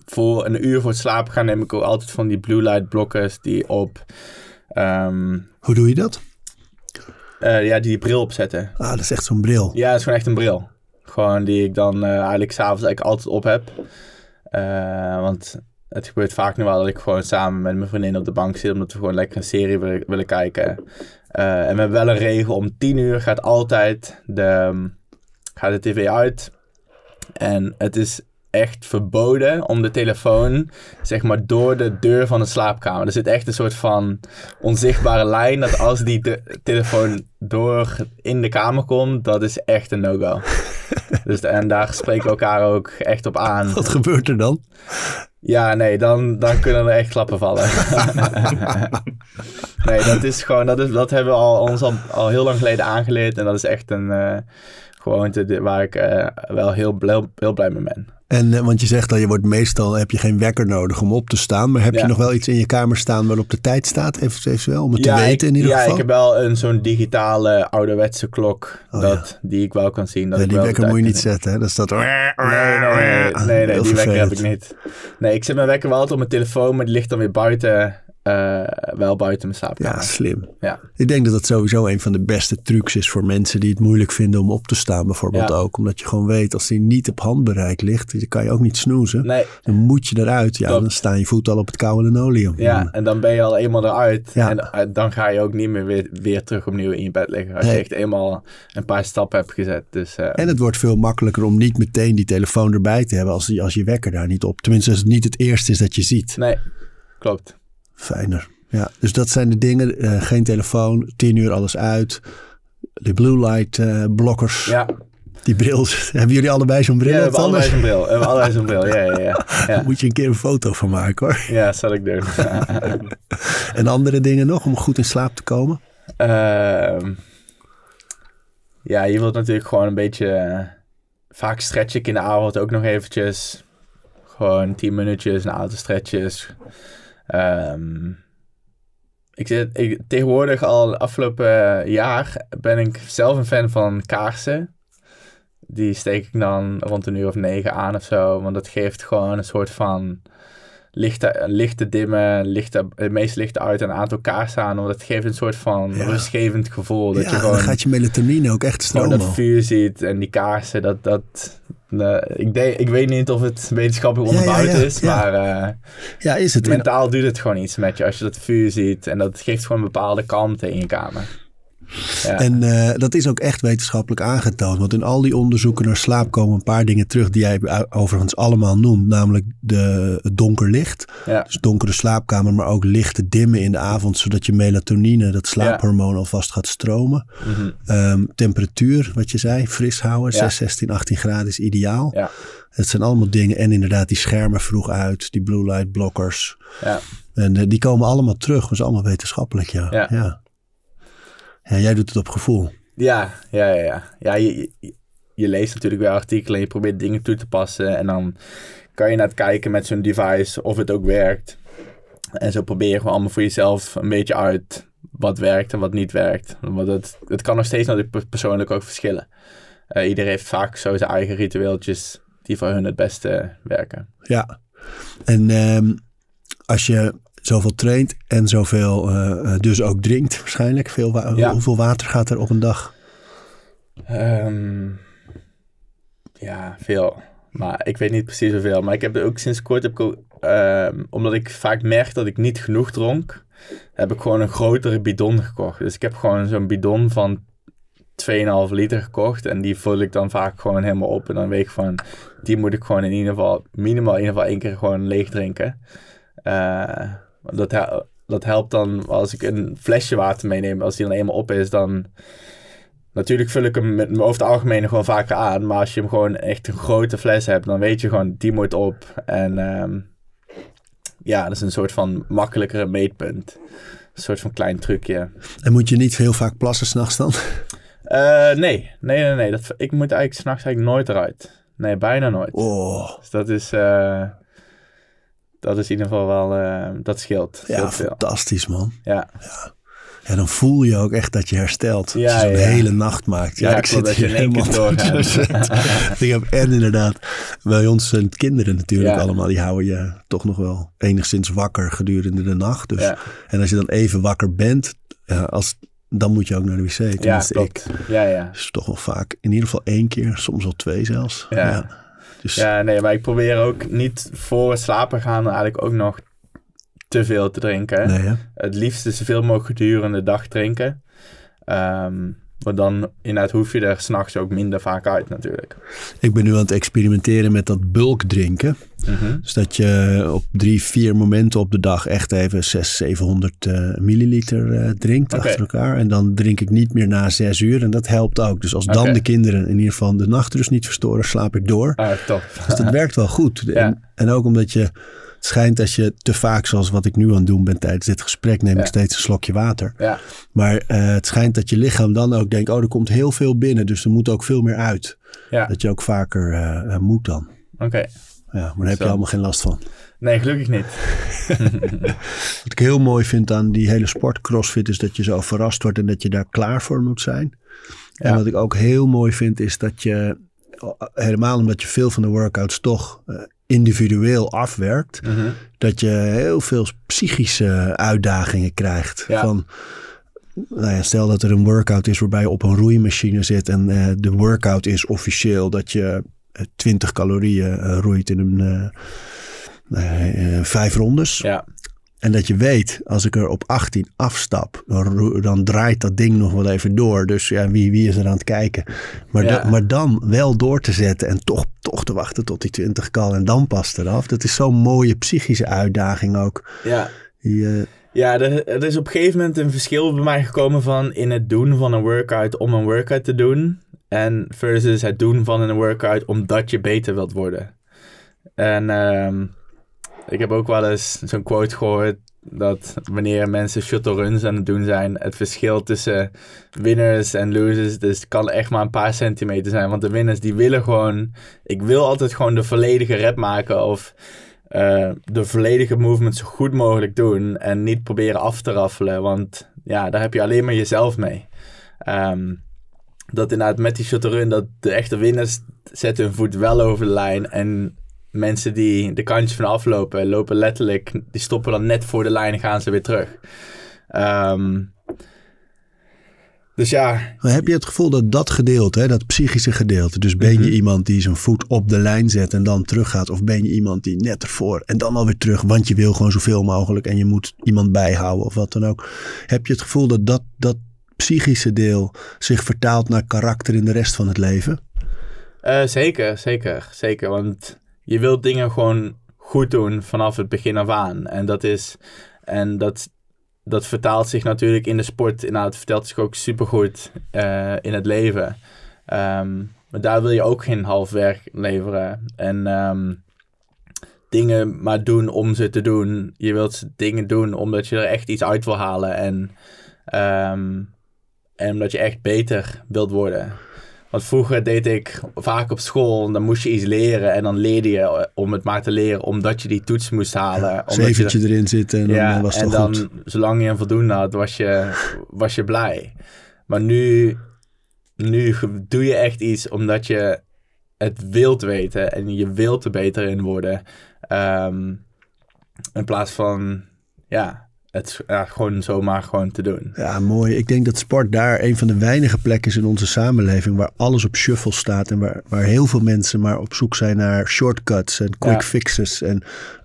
voor een uur voor het slapen gaan neem ik ook altijd van die blue light blokkers die op... Hoe doe je dat? Uh, ja, die bril opzetten. Ah, dat is echt zo'n bril. Ja, dat is gewoon echt een bril. Gewoon die ik dan uh, eigenlijk s'avonds eigenlijk altijd op heb. Uh, want het gebeurt vaak nu wel dat ik gewoon samen met mijn vriendin op de bank zit. Omdat we gewoon lekker een serie willen, willen kijken. En we hebben wel een regel. Om tien uur gaat altijd de, gaat de tv uit. En het is echt verboden om de telefoon, zeg maar, door de deur van de slaapkamer. Er zit echt een soort van onzichtbare lijn dat als die de telefoon door in de kamer komt, dat is echt een no-go. dus, en daar spreken we elkaar ook echt op aan. Wat gebeurt er dan? Ja, nee, dan, dan kunnen er echt klappen vallen. nee, dat is gewoon, dat, is, dat hebben we al, ons al, al heel lang geleden aangeleerd en dat is echt een... Uh, gewoonte waar ik eh, wel heel blij, heel blij mee ben. En, eh, want je zegt dat je wordt meestal heb je geen wekker nodig om op te staan. Maar heb je Ja. nog wel iets in je kamer staan waarop de tijd staat? Even, eventueel, om het ja, te weten ik, in ieder ja, geval. ik heb wel een zo'n digitale ouderwetse klok Oh, dat, die ik wel kan zien. Dat Ja, ik die wekker moet je niet zetten. Hè? Dat staat... zien. Nee, nee, nee, nee, nee, Heel die wekker heb ik niet. Nee, ik zet mijn wekker wel altijd op mijn telefoon, maar die ligt dan weer buiten, eh, wel buiten mijn slaapkamer. Ja, slim. Ja. Ik denk dat dat sowieso een van de beste trucs is voor mensen die het moeilijk vinden om op te staan. Bijvoorbeeld Ja. ook. Omdat je gewoon weet, als die niet op handbereik ligt, dan kan je ook niet snoezen. Nee, Dan moet je eruit. Ja, dan staan je voeten al op het koude linoleum. ja, en dan ben je al eenmaal eruit. Ja. En eh, dan ga je ook niet meer weer, weer terug opnieuw in je bed liggen. Als Nee. je echt eenmaal een paar stappen hebt gezet. Dus, eh, En het wordt veel makkelijker om niet meteen die telefoon erbij te hebben als, die- als je wekker daar niet op. Tenminste, als het niet het eerste is dat je ziet. nee, klopt. Fijner. Ja, dus dat zijn de dingen. Eh, geen telefoon, tien uur alles uit. De blue light eh, blokkers. Ja, Die bril. Hebben jullie allebei zo'n bril? ja we hebben allebei zo'n bril. We hebben allebei zo'n bril, ja, ja, ja. Moet je een keer een foto van maken hoor. ja zal ik doen. En andere dingen nog om goed in slaap te komen? Ehm, ja, je wilt natuurlijk gewoon een beetje... eh, vaak stretch ik in de avond ook nog eventjes. Gewoon 10 minuutjes, een aantal stretches. Ehm, ik zit, ik, tegenwoordig al afgelopen jaar ben ik zelf een fan van kaarsen. Die steek ik dan rond een uur of negen aan of zo. Want dat geeft gewoon een soort van lichte, lichte dimmen, lichte, het meest lichte uit en een aantal kaarsen aan. Want het geeft een soort van Ja. rustgevend gevoel. Dat ja, je gewoon, dan gaat je melatonine ook echt gewoon stromen. dat vuur ziet en die kaarsen. Dat, dat, eh, ik, ik weet niet of het wetenschappelijk Ja, ja, onderbouwd ja, is, maar eh, Ja, is het. mentaal doet het gewoon iets met je als je dat vuur ziet. En dat geeft gewoon een bepaalde kalmte in je kamer. Ja. En eh, dat is ook echt wetenschappelijk aangetoond. Want in al die onderzoeken naar slaap komen een paar dingen terug die jij overigens allemaal noemt. Namelijk de, het donker licht. ja. Dus donkere slaapkamer, maar ook lichte dimmen in de avond. Zodat je melatonine, dat slaaphormoon, alvast gaat stromen. Mhm. Ehm, temperatuur, wat je zei, fris houden. Ja. 6, 16, 18 graden is ideaal. Ja. Het zijn allemaal dingen. En inderdaad die schermen vroeg uit. Die blue light blockers. Ja. En eh, die komen allemaal terug. Dat is allemaal wetenschappelijk, ja. Ja. Ja. Jij doet het op gevoel. Ja, ja, ja. ja. ja je, je, je leest natuurlijk weer artikelen en je probeert dingen toe te passen. En dan kan je naar het kijken met zo'n device of het ook werkt. En zo probeer je gewoon allemaal voor jezelf een beetje uit wat werkt en wat niet werkt. Want het, het kan nog steeds natuurlijk per- persoonlijk ook verschillen. Eh, iedereen heeft vaak zo zijn eigen ritueeltjes die voor hun het beste werken. Ja. En ehm, als je zoveel traint en zoveel eh, eh, dus ook drinkt waarschijnlijk. Veel wa- Ja. Hoeveel water gaat er op een dag? Ehm, ja, veel. Maar ik weet niet precies hoeveel. Maar ik heb er ook sinds kort, heb ik ook, ehm, omdat ik vaak merk dat ik niet genoeg dronk, heb ik gewoon een grotere bidon gekocht. Dus ik heb gewoon zo'n bidon van 2,5 liter gekocht. En die vul ik dan vaak gewoon helemaal op. En dan weet ik van, die moet ik gewoon in ieder geval, minimaal in ieder geval één keer gewoon leeg drinken. Eh, dat, dat helpt dan als ik een flesje water meeneem. Als die dan eenmaal op is, dan... Natuurlijk vul ik hem met, over het algemeen gewoon vaker aan. Maar als je hem gewoon echt een grote fles hebt, dan weet je gewoon, die moet op. En ehm, ja, dat is een soort van makkelijkere meetpunt. Een soort van klein trucje. En moet je niet heel vaak plassen s'nachts dan? Eh, nee, nee, nee, nee. Dat, ik moet eigenlijk s'nachts eigenlijk nooit eruit. Nee, bijna nooit. Oh, Dus dat is, eh, dat is in ieder geval wel, eh, dat scheelt. ja, scheelt veel. fantastisch man. Ja, Ja, dan voel je ook echt dat je herstelt. Ja, als je zo'n ja. hele nacht maakt. Ja, Ja, ik klopt, zit dat je hier helemaal doorgaat. ik heb en inderdaad, bij ons zijn het kinderen natuurlijk allemaal. Die houden je toch nog wel enigszins wakker gedurende de nacht. Dus, ja, En als je dan even wakker bent, ja, als, dan moet je ook naar de wc. ja Tenminste, ik. klopt. Ja, ja. Dus toch wel vaak, in ieder geval één keer, soms wel twee zelfs. Ja. Dus Ja, nee, maar ik probeer ook niet voor het slapen gaan eigenlijk ook nog te veel te drinken. nee? Het liefst zoveel mogelijk gedurende de dag drinken. Ehm maar dan inderdaad hoef je er s'nachts ook minder vaak uit natuurlijk. Ik ben nu aan het experimenteren met dat bulk drinken. Mhm. Dus dat je op drie, vier momenten op de dag echt even 600, 700 eh, milliliter eh, drinkt achter elkaar. En dan drink ik niet meer na zes uur. En dat helpt ook. Dus als dan de kinderen in ieder geval de nachtrust niet verstoren, slaap ik door. Ah, top. Dus dat werkt wel goed. Ja. En, en ook omdat je Het schijnt als je te vaak, zoals wat ik nu aan het doen ben tijdens dit gesprek, neem ik steeds een slokje water. Ja, Maar eh, het schijnt dat je lichaam dan ook denkt, oh, er komt heel veel binnen, dus er moet ook veel meer uit. ja. Dat je ook vaker eh, eh, moet dan. oké. Ja, maar daar heb je allemaal geen last van. Nee, gelukkig niet. Wat ik heel mooi vind aan die hele sport crossfit is dat je zo verrast wordt en dat je daar klaar voor moet zijn. En wat ik ook heel mooi vind is dat je, helemaal omdat je veel van de workouts toch individueel afwerkt, Mhm. dat je heel veel psychische uitdagingen krijgt. Ja. Van, nou ja, stel dat er een workout is waarbij je op een roeimachine zit en eh, de workout is officieel dat je eh, 20 calorieën eh, roeit in een eh, eh, vijf rondes. Ja, En dat je weet, als ik er op 18 afstap, dan, draait dat ding nog wel even door. Dus ja, wie, wie is er aan het kijken? Maar, Ja. da- maar dan wel door te zetten en toch, toch te wachten tot die 20 kan en dan pas eraf. Dat is zo'n mooie psychische uitdaging ook. ja. Die, eh, Ja, er, er is op een gegeven moment een verschil bij mij gekomen van in het doen van een workout om een workout te doen. En versus het doen van een workout omdat je beter wilt worden. En ehm, ik heb ook wel eens zo'n quote gehoord dat wanneer mensen shuttle runs aan het doen zijn, het verschil tussen winners en losers, dus kan echt maar een paar centimeter zijn. Want de winners die willen gewoon, ik wil altijd gewoon de volledige rep maken of eh, de volledige movement zo goed mogelijk doen en niet proberen af te raffelen, want ja, daar heb je alleen maar jezelf mee. Ehm, dat inderdaad met die shuttle run, dat de echte winnaars zetten hun voet wel over de lijn en mensen die de kantjes van aflopen, lopen letterlijk, die stoppen dan net voor de lijn en gaan ze weer terug. Ehm, dus ja, maar heb je het gevoel dat dat gedeelte, hè, dat psychische gedeelte, dus ben je Mhm. iemand die zijn voet op de lijn zet en dan teruggaat, of ben je iemand die net ervoor en dan alweer terug, want je wil gewoon zoveel mogelijk en je moet iemand bijhouden of wat dan ook. Heb je het gevoel dat dat, dat psychische deel zich vertaalt naar karakter in de rest van het leven? Eh, zeker, zeker, zeker. Want je wilt dingen gewoon goed doen vanaf het begin af aan. En dat is. En dat, dat vertaalt zich natuurlijk in de sport. Nou, het vertelt zich ook supergoed eh in het leven. Ehm, maar daar wil je ook geen half werk leveren. En ehm, dingen maar doen om ze te doen. Je wilt dingen doen omdat je er echt iets uit wil halen. En, ehm, en omdat je echt beter wilt worden. Want vroeger deed ik vaak op school, dan moest je iets leren en dan leerde je om het maar te leren, omdat je die toets moest halen. omdat je Zeventje erin zitten en dan ja, eh, was het en dan, goed. zolang je een voldoende had, was je, was je blij. Maar nu, nu doe je echt iets omdat je het wilt weten en je wilt er beter in worden. Ehm, in plaats van, ja, het ja, gewoon zomaar gewoon te doen. Ja, mooi. Ik denk dat sport daar een van de weinige plekken is in onze samenleving waar alles op shuffle staat en waar, waar heel veel mensen maar op zoek zijn naar shortcuts en quick Ja. fixes en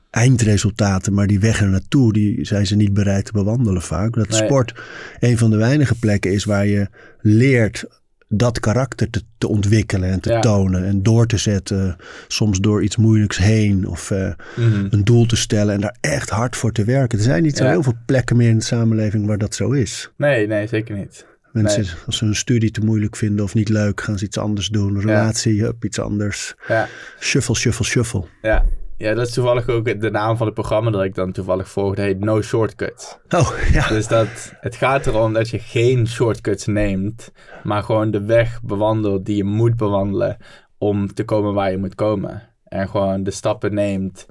eindresultaten. Maar die weg er naartoe, die zijn ze niet bereid te bewandelen vaak. Dat Nee. sport een van de weinige plekken is waar je leert dat karakter te, te ontwikkelen en te Ja. tonen en door te zetten. Soms door iets moeilijks heen of eh, Mhm. een doel te stellen en daar echt hard voor te werken. Er zijn niet zo Ja. heel veel plekken meer in de samenleving waar dat zo is. Nee, nee, zeker niet. Mensen, Nee. als ze hun studie te moeilijk vinden of niet leuk, gaan ze iets anders doen. Relatie, hup, iets anders. Ja. Shuffle, shuffle, shuffle. Ja. Ja, dat is toevallig ook de naam van het programma dat ik dan toevallig volg. Dat heet No Shortcuts. Oh, ja. Dus dat, het gaat erom dat je geen shortcuts neemt, maar gewoon de weg bewandelt die je moet bewandelen om te komen waar je moet komen. En gewoon de stappen neemt,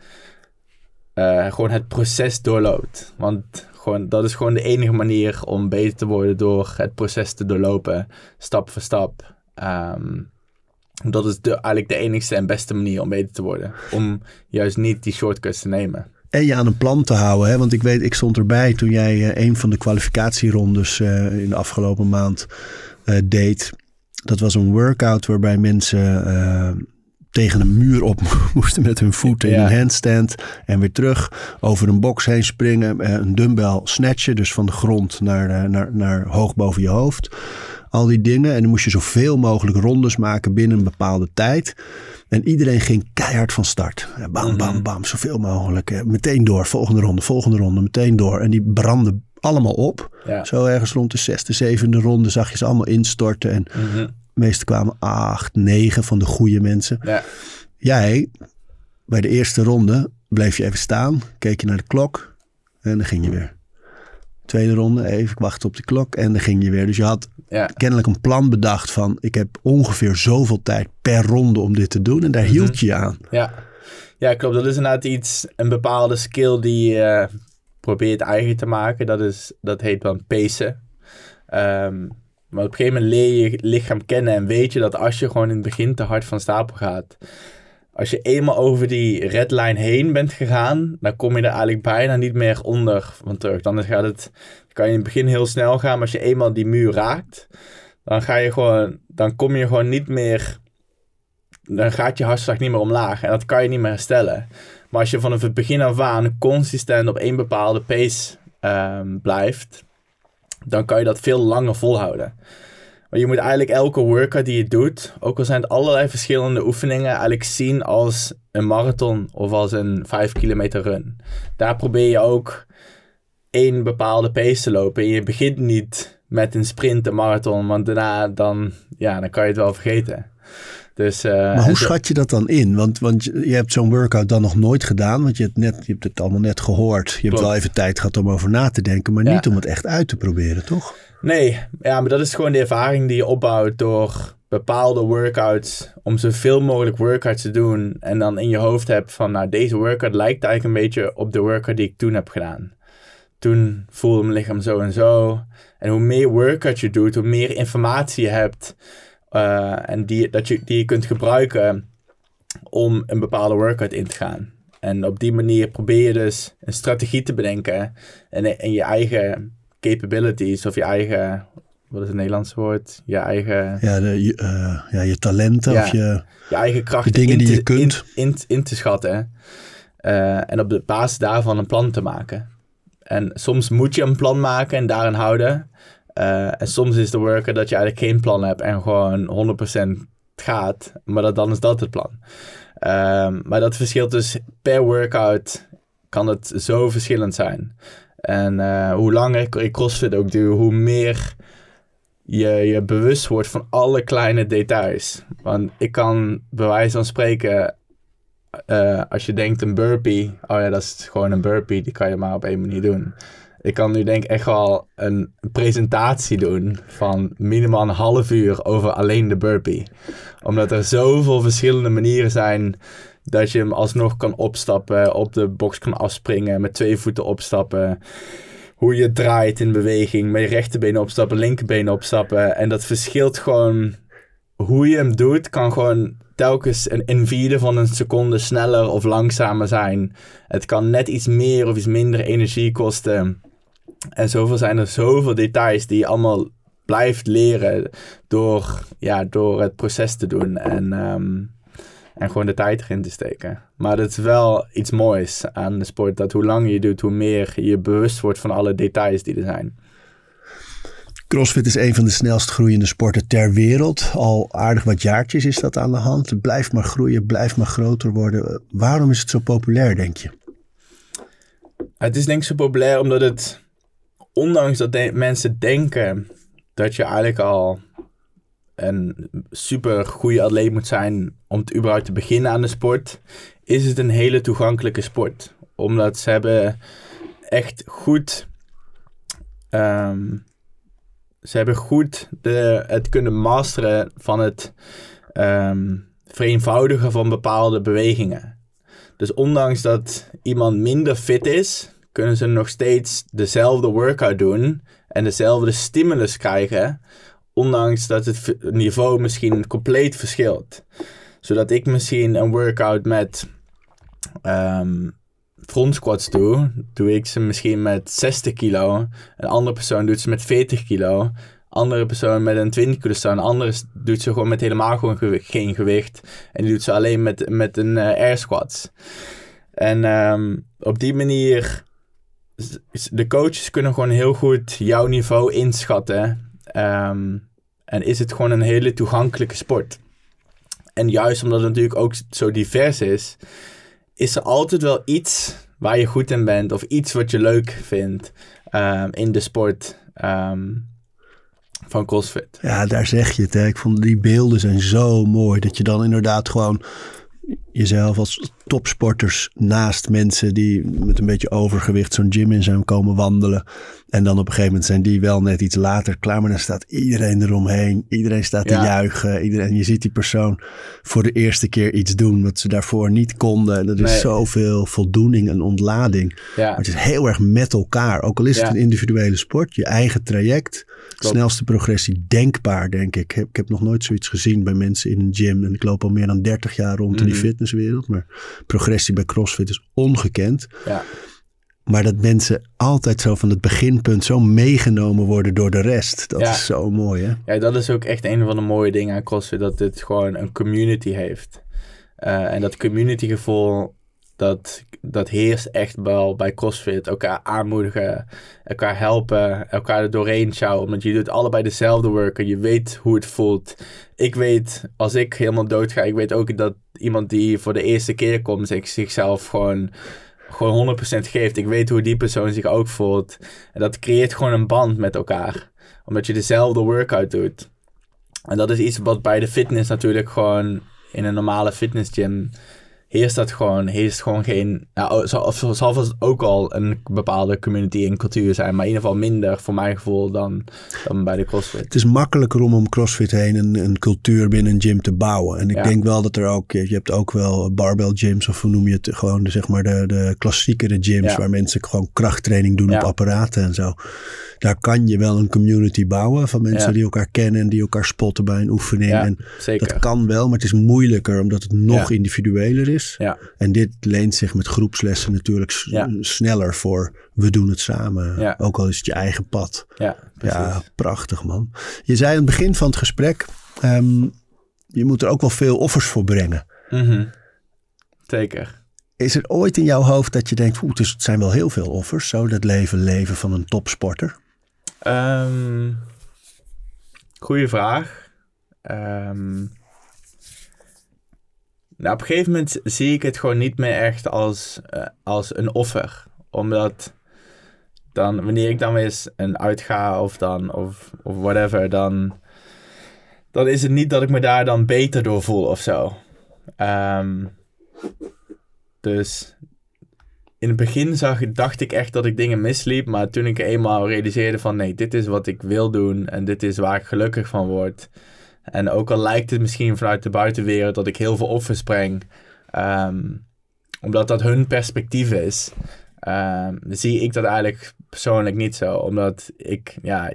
eh, gewoon het proces doorloopt. Want gewoon, dat is gewoon de enige manier om beter te worden door het proces te doorlopen, stap voor stap. Ehm, dat is de, eigenlijk de enigste en beste manier om beter te worden. Om juist niet die shortcuts te nemen. En je aan een plan te houden. Hè? Want ik weet, ik stond erbij toen jij eh, een van de kwalificatierondes eh, in de afgelopen maand eh, deed. Dat was een workout waarbij mensen tegen een muur op moesten met hun voeten in een handstand. En weer terug over een box heen springen. een dumbbell snatchen, dus van de grond naar, naar, naar hoog boven je hoofd. Al die dingen. En dan moest je zoveel mogelijk rondes maken binnen een bepaalde tijd. En iedereen ging keihard van start. Bam, bam, Mhm. bam. Zoveel mogelijk. eh, Meteen door. Volgende ronde, volgende ronde. Meteen door. En die brandden allemaal op. Ja. Zo ergens rond de zesde, zevende ronde zag je ze allemaal instorten. En de meeste kwamen acht, negen van de goede mensen. ja. Jij, bij de eerste ronde, bleef je even staan, keek je naar de klok en dan ging je weer. Tweede ronde, even wachten op de klok en dan ging je weer. Dus je had Ja. kennelijk een plan bedacht van ik heb ongeveer zoveel tijd per ronde om dit te doen. En daar Mhm. hield je je aan. Ja. ja, klopt. Dat is inderdaad iets, een bepaalde skill die je eh, probeert eigen te maken. Dat, is, dat heet dan pacen. Ehm, maar op een gegeven moment leer je je lichaam kennen en weet je dat als je gewoon in het begin te hard van stapel gaat, als je eenmaal over die redline heen bent gegaan, dan kom je er eigenlijk bijna niet meer onder van terug. Dan gaat het, kan je in het begin heel snel gaan, maar als je eenmaal die muur raakt, dan ga je gewoon, dan kom je gewoon niet meer dan gaat je hartslag niet meer omlaag. En dat kan je niet meer herstellen. Maar als je vanaf het begin af aan consistent op één bepaalde pace ehm, blijft, dan kan je dat veel langer volhouden. Maar je moet eigenlijk elke workout die je doet, ook al zijn het allerlei verschillende oefeningen, eigenlijk zien als een marathon of als een 5 kilometer run. Daar probeer je ook één bepaalde pace te lopen. En je begint niet met een sprint, een marathon, want daarna dan, ja, dan kan je het wel vergeten. Dus, eh, Maar hoe schat je dat dan in? Want, want je hebt zo'n workout dan nog nooit gedaan. Want je hebt, net, je hebt het allemaal net gehoord. Je hebt wel even tijd gehad om over na te denken. Maar Ja. niet om het echt uit te proberen, toch? Nee, ja, maar dat is gewoon de ervaring die je opbouwt door bepaalde workouts, om zoveel mogelijk workouts te doen. En dan in je hoofd hebt van, nou, deze workout lijkt eigenlijk een beetje op de workout die ik toen heb gedaan. Toen voelde mijn lichaam zo en zo. En hoe meer workout je doet, hoe meer informatie je hebt. Eh, en die, dat je, die je kunt gebruiken om een bepaalde workout in te gaan. En op die manier probeer je dus een strategie te bedenken en, en je eigen capabilities of je eigen, wat is het Nederlandse woord? Je eigen, Ja, de, je, eh, ja, je talenten Ja. of je... je eigen krachten De dingen in die te, je kunt. In, in, in te schatten. eh, en op de basis daarvan een plan te maken. En soms moet je een plan maken en daarin houden. Eh, en soms is de worker dat je eigenlijk geen plan hebt en gewoon 100% gaat. Maar dat, dan is dat het plan. Ehm, maar dat verschilt dus per workout kan het zo verschillend zijn. En eh, hoe langer ik CrossFit ook doe, hoe meer je je bewust wordt van alle kleine details. Want ik kan bij wijze van spreken, eh, als je denkt een burpee, oh ja, dat is gewoon een burpee, die kan je maar op één manier doen. Ik kan nu denk ik echt wel een presentatie doen van minimaal een half uur over alleen de burpee. Omdat er zoveel verschillende manieren zijn dat je hem alsnog kan opstappen, op de box kan afspringen, met twee voeten opstappen. Hoe je draait in beweging, met je rechterbeen opstappen, linkerbeen opstappen. En dat verschilt gewoon hoe je hem doet, kan gewoon telkens een, een vierde van een seconde sneller of langzamer zijn. Het kan net iets meer of iets minder energie kosten. En zoveel zijn er zoveel details die je allemaal blijft leren door, ja, door het proces te doen. En, ehm, en gewoon de tijd erin te steken. Maar dat is wel iets moois aan de sport. Dat hoe langer je doet, hoe meer je bewust wordt van alle details die er zijn. CrossFit is een van de snelst groeiende sporten ter wereld. Al aardig wat jaartjes is dat aan de hand. Het blijft maar groeien, blijft maar groter worden. Waarom is het zo populair, denk je? Het is denk ik zo populair omdat het, ondanks dat mensen denken dat je eigenlijk al een super goede atleet moet zijn om te überhaupt te beginnen aan de sport, is het een hele toegankelijke sport. Omdat ze hebben echt goed, ehm, ze hebben goed de, het kunnen masteren van het ehm, vereenvoudigen van bepaalde bewegingen. Dus ondanks dat iemand minder fit is, kunnen ze nog steeds dezelfde workout doen en dezelfde stimulus krijgen, ondanks dat het niveau misschien compleet verschilt. Zodat ik misschien een workout met ehm front squats doe, doe ik ze misschien met 60 kilo. Een andere persoon doet ze met 40 kilo. Andere persoon met een 20 kilo staan. Andere doet ze gewoon met helemaal gewoon geen gewicht. En die doet ze alleen met, met een eh, air squats. En ehm, op die manier, de coaches kunnen gewoon heel goed jouw niveau inschatten. Ehm, en is het gewoon een hele toegankelijke sport. En juist omdat het natuurlijk ook zo divers is, is er altijd wel iets waar je goed in bent of iets wat je leuk vindt ehm, in de sport ehm, van CrossFit. Ja, daar zeg je het. Hè. Ik vond die beelden zijn zo mooi. Dat je dan inderdaad gewoon jezelf als topsporters naast mensen die met een beetje overgewicht zo'n gym in zijn komen wandelen. En dan op een gegeven moment zijn die wel net iets later klaar. Maar dan staat iedereen eromheen. Iedereen staat te juichen. Iedereen, je ziet die persoon voor de eerste keer iets doen wat ze daarvoor niet konden. En dat is Nee. zoveel voldoening en ontlading. Ja, Maar het is heel erg met elkaar. Ook al is het een individuele sport. Je eigen traject. Snelste progressie denkbaar, denk ik. Ik heb, ik heb nog nooit zoiets gezien bij mensen in een gym. En ik loop al meer dan 30 jaar rond in die Mhm. Fitnesswereld. Maar progressie bij CrossFit is ongekend. ja. Maar dat mensen altijd zo van het beginpunt zo meegenomen worden door de rest. Dat Ja. is zo mooi, hè? Ja, dat is ook echt een van de mooie dingen aan CrossFit, dat dit gewoon een community heeft. Eh, en dat communitygevoel, dat, dat heerst echt wel bij CrossFit. Elkaar aanmoedigen, elkaar helpen, elkaar er doorheen sjouwen. Omdat je doet allebei dezelfde worken, je weet hoe het voelt. Ik weet, als ik helemaal dood ga, ik weet ook dat iemand die voor de eerste keer komt, zich, zichzelf gewoon, gewoon 100% geeft. Ik weet hoe die persoon zich ook voelt. En dat creëert gewoon een band met elkaar omdat je dezelfde workout doet. En dat is iets wat bij de fitness natuurlijk gewoon in een normale fitnessgym heerst dat gewoon, heerst gewoon geen, nou, zal, of zal vast ook al een bepaalde community en cultuur zijn, maar in ieder geval minder voor mijn gevoel dan, dan bij de CrossFit. Het is makkelijker om om CrossFit heen een, een cultuur binnen een gym te bouwen. En ik Ja. denk wel dat er ook, je hebt ook wel barbell gyms of hoe noem je het, gewoon de, zeg maar de, de klassiekere gyms Ja. waar mensen gewoon krachttraining doen Ja. op apparaten en zo. Daar kan je wel een community bouwen van mensen die elkaar kennen en die elkaar spotten bij een oefening. En zeker. dat kan wel, maar het is moeilijker omdat het nog individueler is. Ja, En dit leent zich met groepslessen natuurlijk Ja. sneller voor we doen het samen. Ja. Ook al is het je eigen pad. ja. Ja, prachtig man. Je zei aan het begin van het gesprek, ehm, je moet er ook wel veel offers voor brengen. Mhm. Zeker. Is er ooit in jouw hoofd dat je denkt, oeh, het zijn wel heel veel offers, zo dat leven leven van een topsporter? Ehm goeie vraag. Ehm, nou, op een gegeven moment zie ik het gewoon niet meer echt als, eh, als een offer. Omdat dan, wanneer ik dan weer eens een uitga of dan, of, of whatever, dan, dan is het niet dat ik me daar dan beter door voel of zo. Ehm, dus in het begin zag, dacht ik echt dat ik dingen misliep. Maar toen ik eenmaal realiseerde van nee, dit is wat ik wil doen. En dit is waar ik gelukkig van word. En ook al lijkt het misschien vanuit de buitenwereld dat ik heel veel offers breng. ehm, omdat dat hun perspectief is. ehm, zie ik dat eigenlijk persoonlijk niet zo. Omdat ik, ja...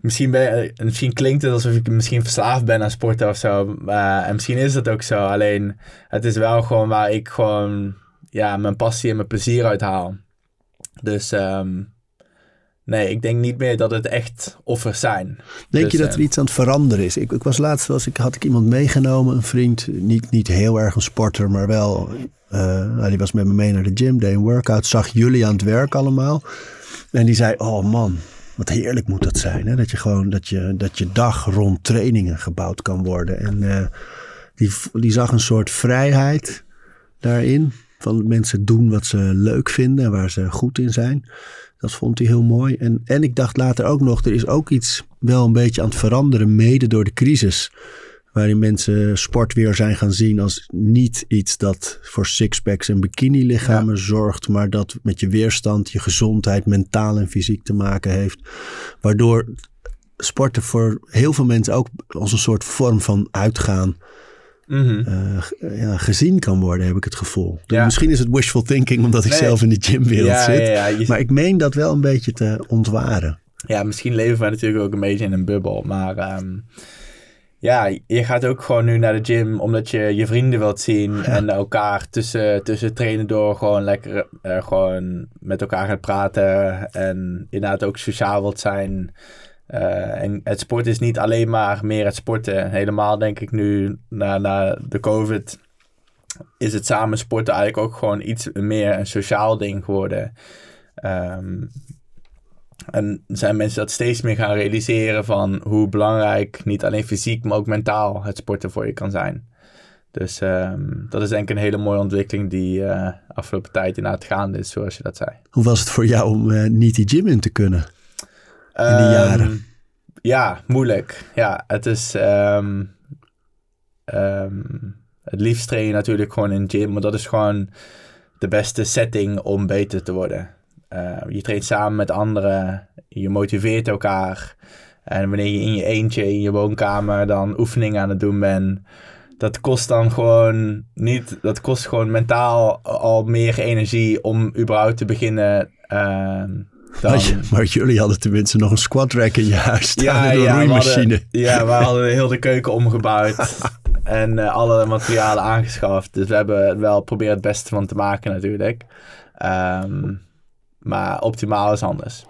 Misschien, ben, misschien klinkt het alsof ik misschien verslaafd ben aan sporten of zo. eh, en misschien is dat ook zo. Alleen het is wel gewoon waar ik gewoon ja, mijn passie en mijn plezier uit haal. Dus ehm, nee, ik denk niet meer dat het echt offers zijn. Denk Dus, je dat eh, er iets aan het veranderen is? Ik, ik was laatst, was ik, had ik iemand meegenomen, een vriend, niet, niet heel erg een sporter, maar wel, eh, nou, die was met me mee naar de gym, deed een workout, zag jullie aan het werk allemaal. En die zei, oh man, wat heerlijk moet dat zijn. Hè? Dat je gewoon, dat je, dat je dag rond trainingen gebouwd kan worden. En eh, die, die zag een soort vrijheid daarin. Van mensen doen wat ze leuk vinden en waar ze goed in zijn. Dat vond hij heel mooi. En, en ik dacht later ook nog, er is ook iets wel een beetje aan het veranderen, mede door de crisis. Waarin mensen sport weer zijn gaan zien als niet iets dat voor sixpacks en bikini-lichamen zorgt, maar dat met je weerstand, je gezondheid, mentaal en fysiek te maken heeft. Waardoor sporten voor heel veel mensen ook als een soort vorm van uitgaan Mhm. eh, ja, gezien kan worden, heb ik het gevoel. Ja. Misschien is het wishful thinking omdat ik Nee. zelf in de gymwereld ja, zit. je- Maar ik meen dat wel een beetje te ontwaren. ja, misschien leven we natuurlijk ook een beetje in een bubbel. Maar ehm, ja, je gaat ook gewoon nu naar de gym omdat je je vrienden wilt zien. En elkaar tussen, tussen trainen door gewoon lekker eh, gewoon met elkaar gaat praten. En inderdaad ook sociaal wilt zijn. Eh, en het sport is niet alleen maar meer het sporten. Helemaal denk ik nu na, na de COVID is het samen sporten eigenlijk ook gewoon iets meer een sociaal ding geworden. Ehm, en zijn mensen dat steeds meer gaan realiseren van hoe belangrijk niet alleen fysiek, maar ook mentaal het sporten voor je kan zijn. Dus ehm, dat is denk ik een hele mooie ontwikkeling die eh afgelopen tijd inderdaad gaande is, zoals je dat zei. Hoe was het voor jou om eh, niet die gym in te kunnen? Die Ehm, jaren? Ja, moeilijk. Ja, het is. ehm, ehm, Het liefst train je natuurlijk gewoon in gym, maar dat is gewoon de beste setting om beter te worden. Uh, je traint samen met anderen, je motiveert elkaar. En wanneer je in je eentje in je woonkamer dan oefeningen aan het doen bent, dat kost dan gewoon niet, dat kost gewoon mentaal al meer energie om überhaupt te beginnen. Uh, Maar jullie hadden tenminste nog een squat rack in je huis staan ja, een ja, roeimachine. We hadden, ja, we hadden heel de keuken omgebouwd en uh, alle materialen aangeschaft. Dus we hebben wel proberen het beste van te maken natuurlijk. Um, maar optimaal is anders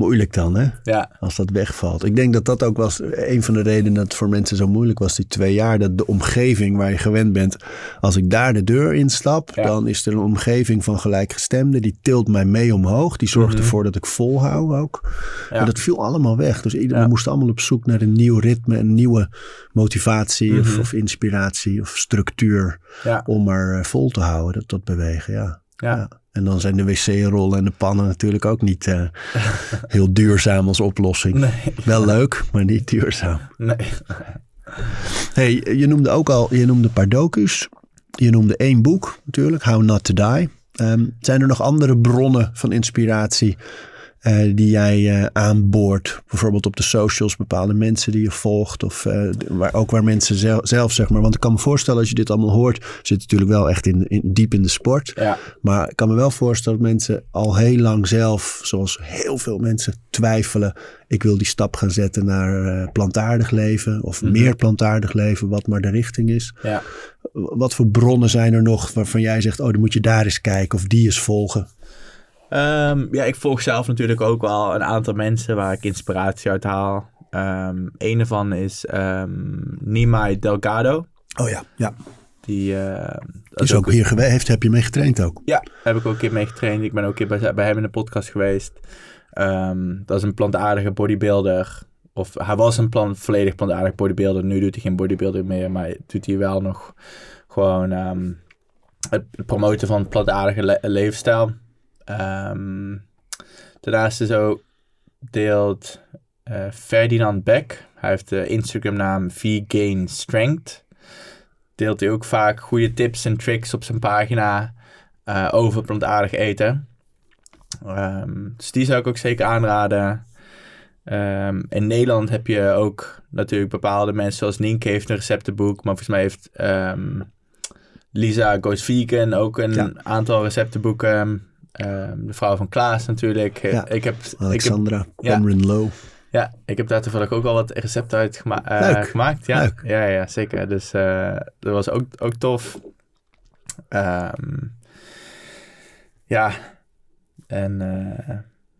moeilijk dan, hè? Ja. Als dat wegvalt. Ik denk dat dat ook was een van de redenen dat het voor mensen zo moeilijk was, die twee jaar. Dat de omgeving waar je gewend bent, als ik daar de deur instap, ja. dan is er een omgeving van gelijkgestemden. Die tilt mij mee omhoog. Die zorgt mhm. ervoor dat ik volhoud ook. Ja. En dat viel allemaal weg. Dus iedereen moest allemaal op zoek naar een nieuw ritme, een nieuwe motivatie of, mhm. of, inspiratie of structuur. Om maar eh, vol te houden, dat, dat bewegen, ja. ja. En dan zijn de wc-rollen en de pannen natuurlijk ook niet uh, heel duurzaam als oplossing. Nee. Wel leuk, maar niet duurzaam. Nee. hey, je noemde ook al, je noemde een paar docus. Je noemde één boek natuurlijk, How Not To Die. Um, zijn er nog andere bronnen van inspiratie uh, die jij uh, aanboort. Bijvoorbeeld op de socials, bepaalde mensen die je volgt. Of uh, waar, ook waar mensen zelf, zelf, zeg maar. Want ik kan me voorstellen, als je dit allemaal hoort, zit natuurlijk wel echt in, in, diep in de sport. Ja. Maar ik kan me wel voorstellen dat mensen al heel lang zelf, zoals heel veel mensen, twijfelen. Ik wil die stap gaan zetten naar plantaardig leven. Of mhm. meer plantaardig leven, wat maar de richting is. Ja. Wat voor bronnen zijn er nog waarvan jij zegt, oh, dan moet je daar eens kijken of die eens volgen? Um, ja, ik volg zelf natuurlijk ook wel een aantal mensen waar ik inspiratie uit haal. Um, een daarvan is um, Nimai Delgado. Oh ja, ja. Die uh, is ook, hier geweest. Heb je mee getraind ook? Ja, heb ik ook een keer mee getraind. Ik ben ook een keer bij, bij hem in de podcast geweest. dat is een plantaardige bodybuilder. Of hij was een plan, volledig plantaardig bodybuilder. Nu doet hij geen bodybuilder meer, maar doet hij wel nog gewoon het promoten van plantaardige le leefstijl. Um, daarnaast is ook deelt uh, Ferdinand Beck. Hij heeft de Instagram naam V-Gain Strength. Deelt hij ook vaak goede tips en tricks op zijn pagina uh, over plantaardig eten. Um, dus die zou ik ook zeker aanraden. Um, in Nederland heb je ook natuurlijk bepaalde mensen zoals Nienke heeft een receptenboek. Maar volgens mij heeft Lisa Goes Vegan ook een aantal receptenboeken. Ehm, de vrouw van Klaas natuurlijk. Eh, ja, ik heb, Alexandra, ik heb, ja, Low. Ja, ik heb daar toevallig ook al wat recepten uit gema uh, gemaakt. Ja, Leuk. ja, ja, zeker. Dus uh, dat was ook, ook tof. Um, ja, en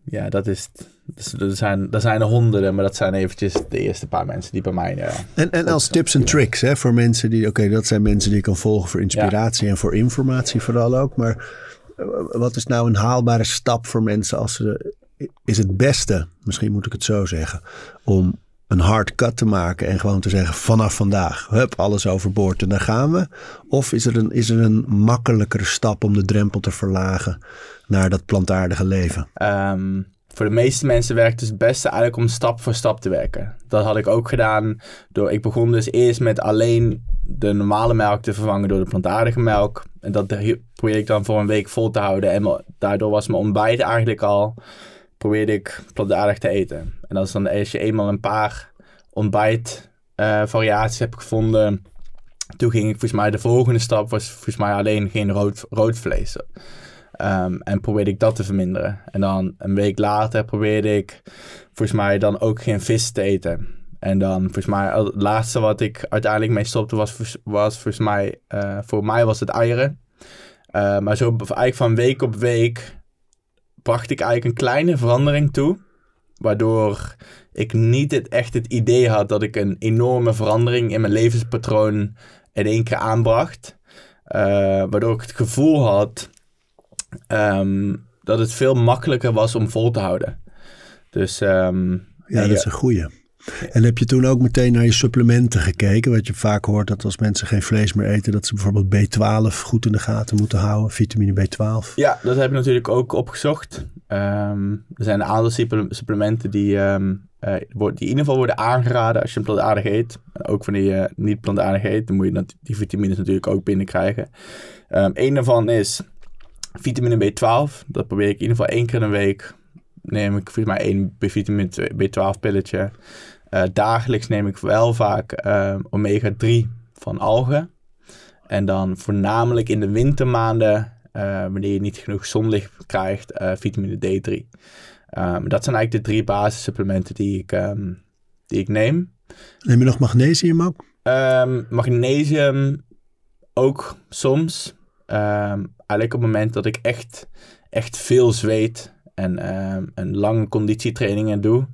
ja, dat is... Dus er, zijn, er zijn er honderden, maar dat zijn eventjes de eerste paar mensen die bij mij... Uh, en, en als tips en tricks hè, voor mensen die... Oké, dat zijn mensen die ik kan volgen voor inspiratie en voor informatie vooral ook. Maar wat is nou een haalbare stap voor mensen als ze. Is het beste, misschien moet ik het zo zeggen, om een hard cut te maken en gewoon te zeggen vanaf vandaag, hup, alles overboord en daar gaan we? Of is er, een, is er een makkelijkere stap om de drempel te verlagen naar dat plantaardige leven? Um, voor de meeste mensen werkt het het beste eigenlijk om stap voor stap te werken. Dat had ik ook gedaan. Door, ik begon dus eerst met alleen de normale melk te vervangen door de plantaardige melk. En dat ik dan voor een week vol te houden. En daardoor was mijn ontbijt eigenlijk al, probeerde ik plantaardig te eten. En als, dan, als je eenmaal een paar ontbijt uh, variaties hebt gevonden, toen ging ik volgens mij, de volgende stap was volgens mij alleen geen rood, rood vlees. Um, en probeerde ik dat te verminderen. En dan een week later probeerde ik volgens mij dan ook geen vis te eten. En dan volgens mij het laatste wat ik uiteindelijk mee stopte was, was volgens mij, uh, voor mij was het eieren. Uh, maar zo eigenlijk van week op week bracht ik eigenlijk een kleine verandering toe. Waardoor ik niet het, echt het idee had dat ik een enorme verandering in mijn levenspatroon in één keer aanbracht. Uh, waardoor ik het gevoel had um, dat het veel makkelijker was om vol te houden. Dus, um, ja, dat is een goeie. En heb je toen ook meteen naar je supplementen gekeken? Wat je vaak hoort dat als mensen geen vlees meer eten, dat ze bijvoorbeeld B12 goed in de gaten moeten houden, vitamine B12. Ja, dat heb ik natuurlijk ook opgezocht. Um, er zijn een aantal supplementen die, um, die in ieder geval worden aangeraden als je een plantaardig eet. Ook wanneer je niet plantaardig eet, dan moet je die vitamines natuurlijk ook binnenkrijgen. Um, een daarvan is vitamine B12. Dat probeer ik in ieder geval één keer in een week. Neem ik volgens mij één vitamine B12 pilletje. Uh, dagelijks neem ik wel vaak uh, omega 3 van algen. En dan voornamelijk in de wintermaanden, uh, wanneer je niet genoeg zonlicht krijgt, vitamine D3. Um, dat zijn eigenlijk de drie basissupplementen die ik, um, die ik neem. Neem je nog magnesium ook? Um, magnesium ook soms. eigenlijk op het moment dat ik echt, echt veel zweet en, een lange conditietrainingen doe.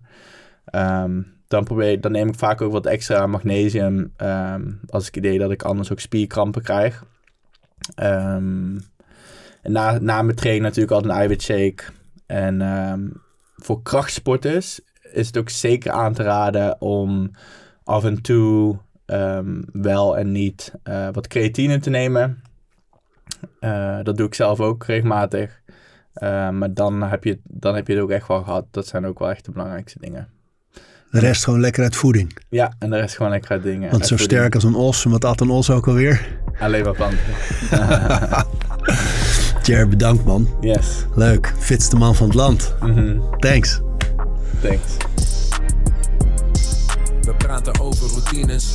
dan, probeer, dan neem ik vaak ook wat extra magnesium. als ik idee dat ik anders ook spierkrampen krijg. en na, na mijn training natuurlijk altijd een eiwitshake. En voor krachtsporters is het ook zeker aan te raden om af en toe um, wel en niet uh, wat creatine te nemen. Uh, dat doe ik zelf ook regelmatig. Uh, maar dan heb, je, dan heb je het ook echt wel gehad. Dat zijn ook wel echt de belangrijkste dingen. De rest gewoon lekker uit voeding. Ja, en de rest gewoon lekker uit dingen. Want zo sterk als een os. Wat at een os ook alweer? Alleen maar planten. Jer, bedankt man. Yes. Leuk. Fitste man van het land. Mm -hmm. Thanks. Thanks. We praten over routines.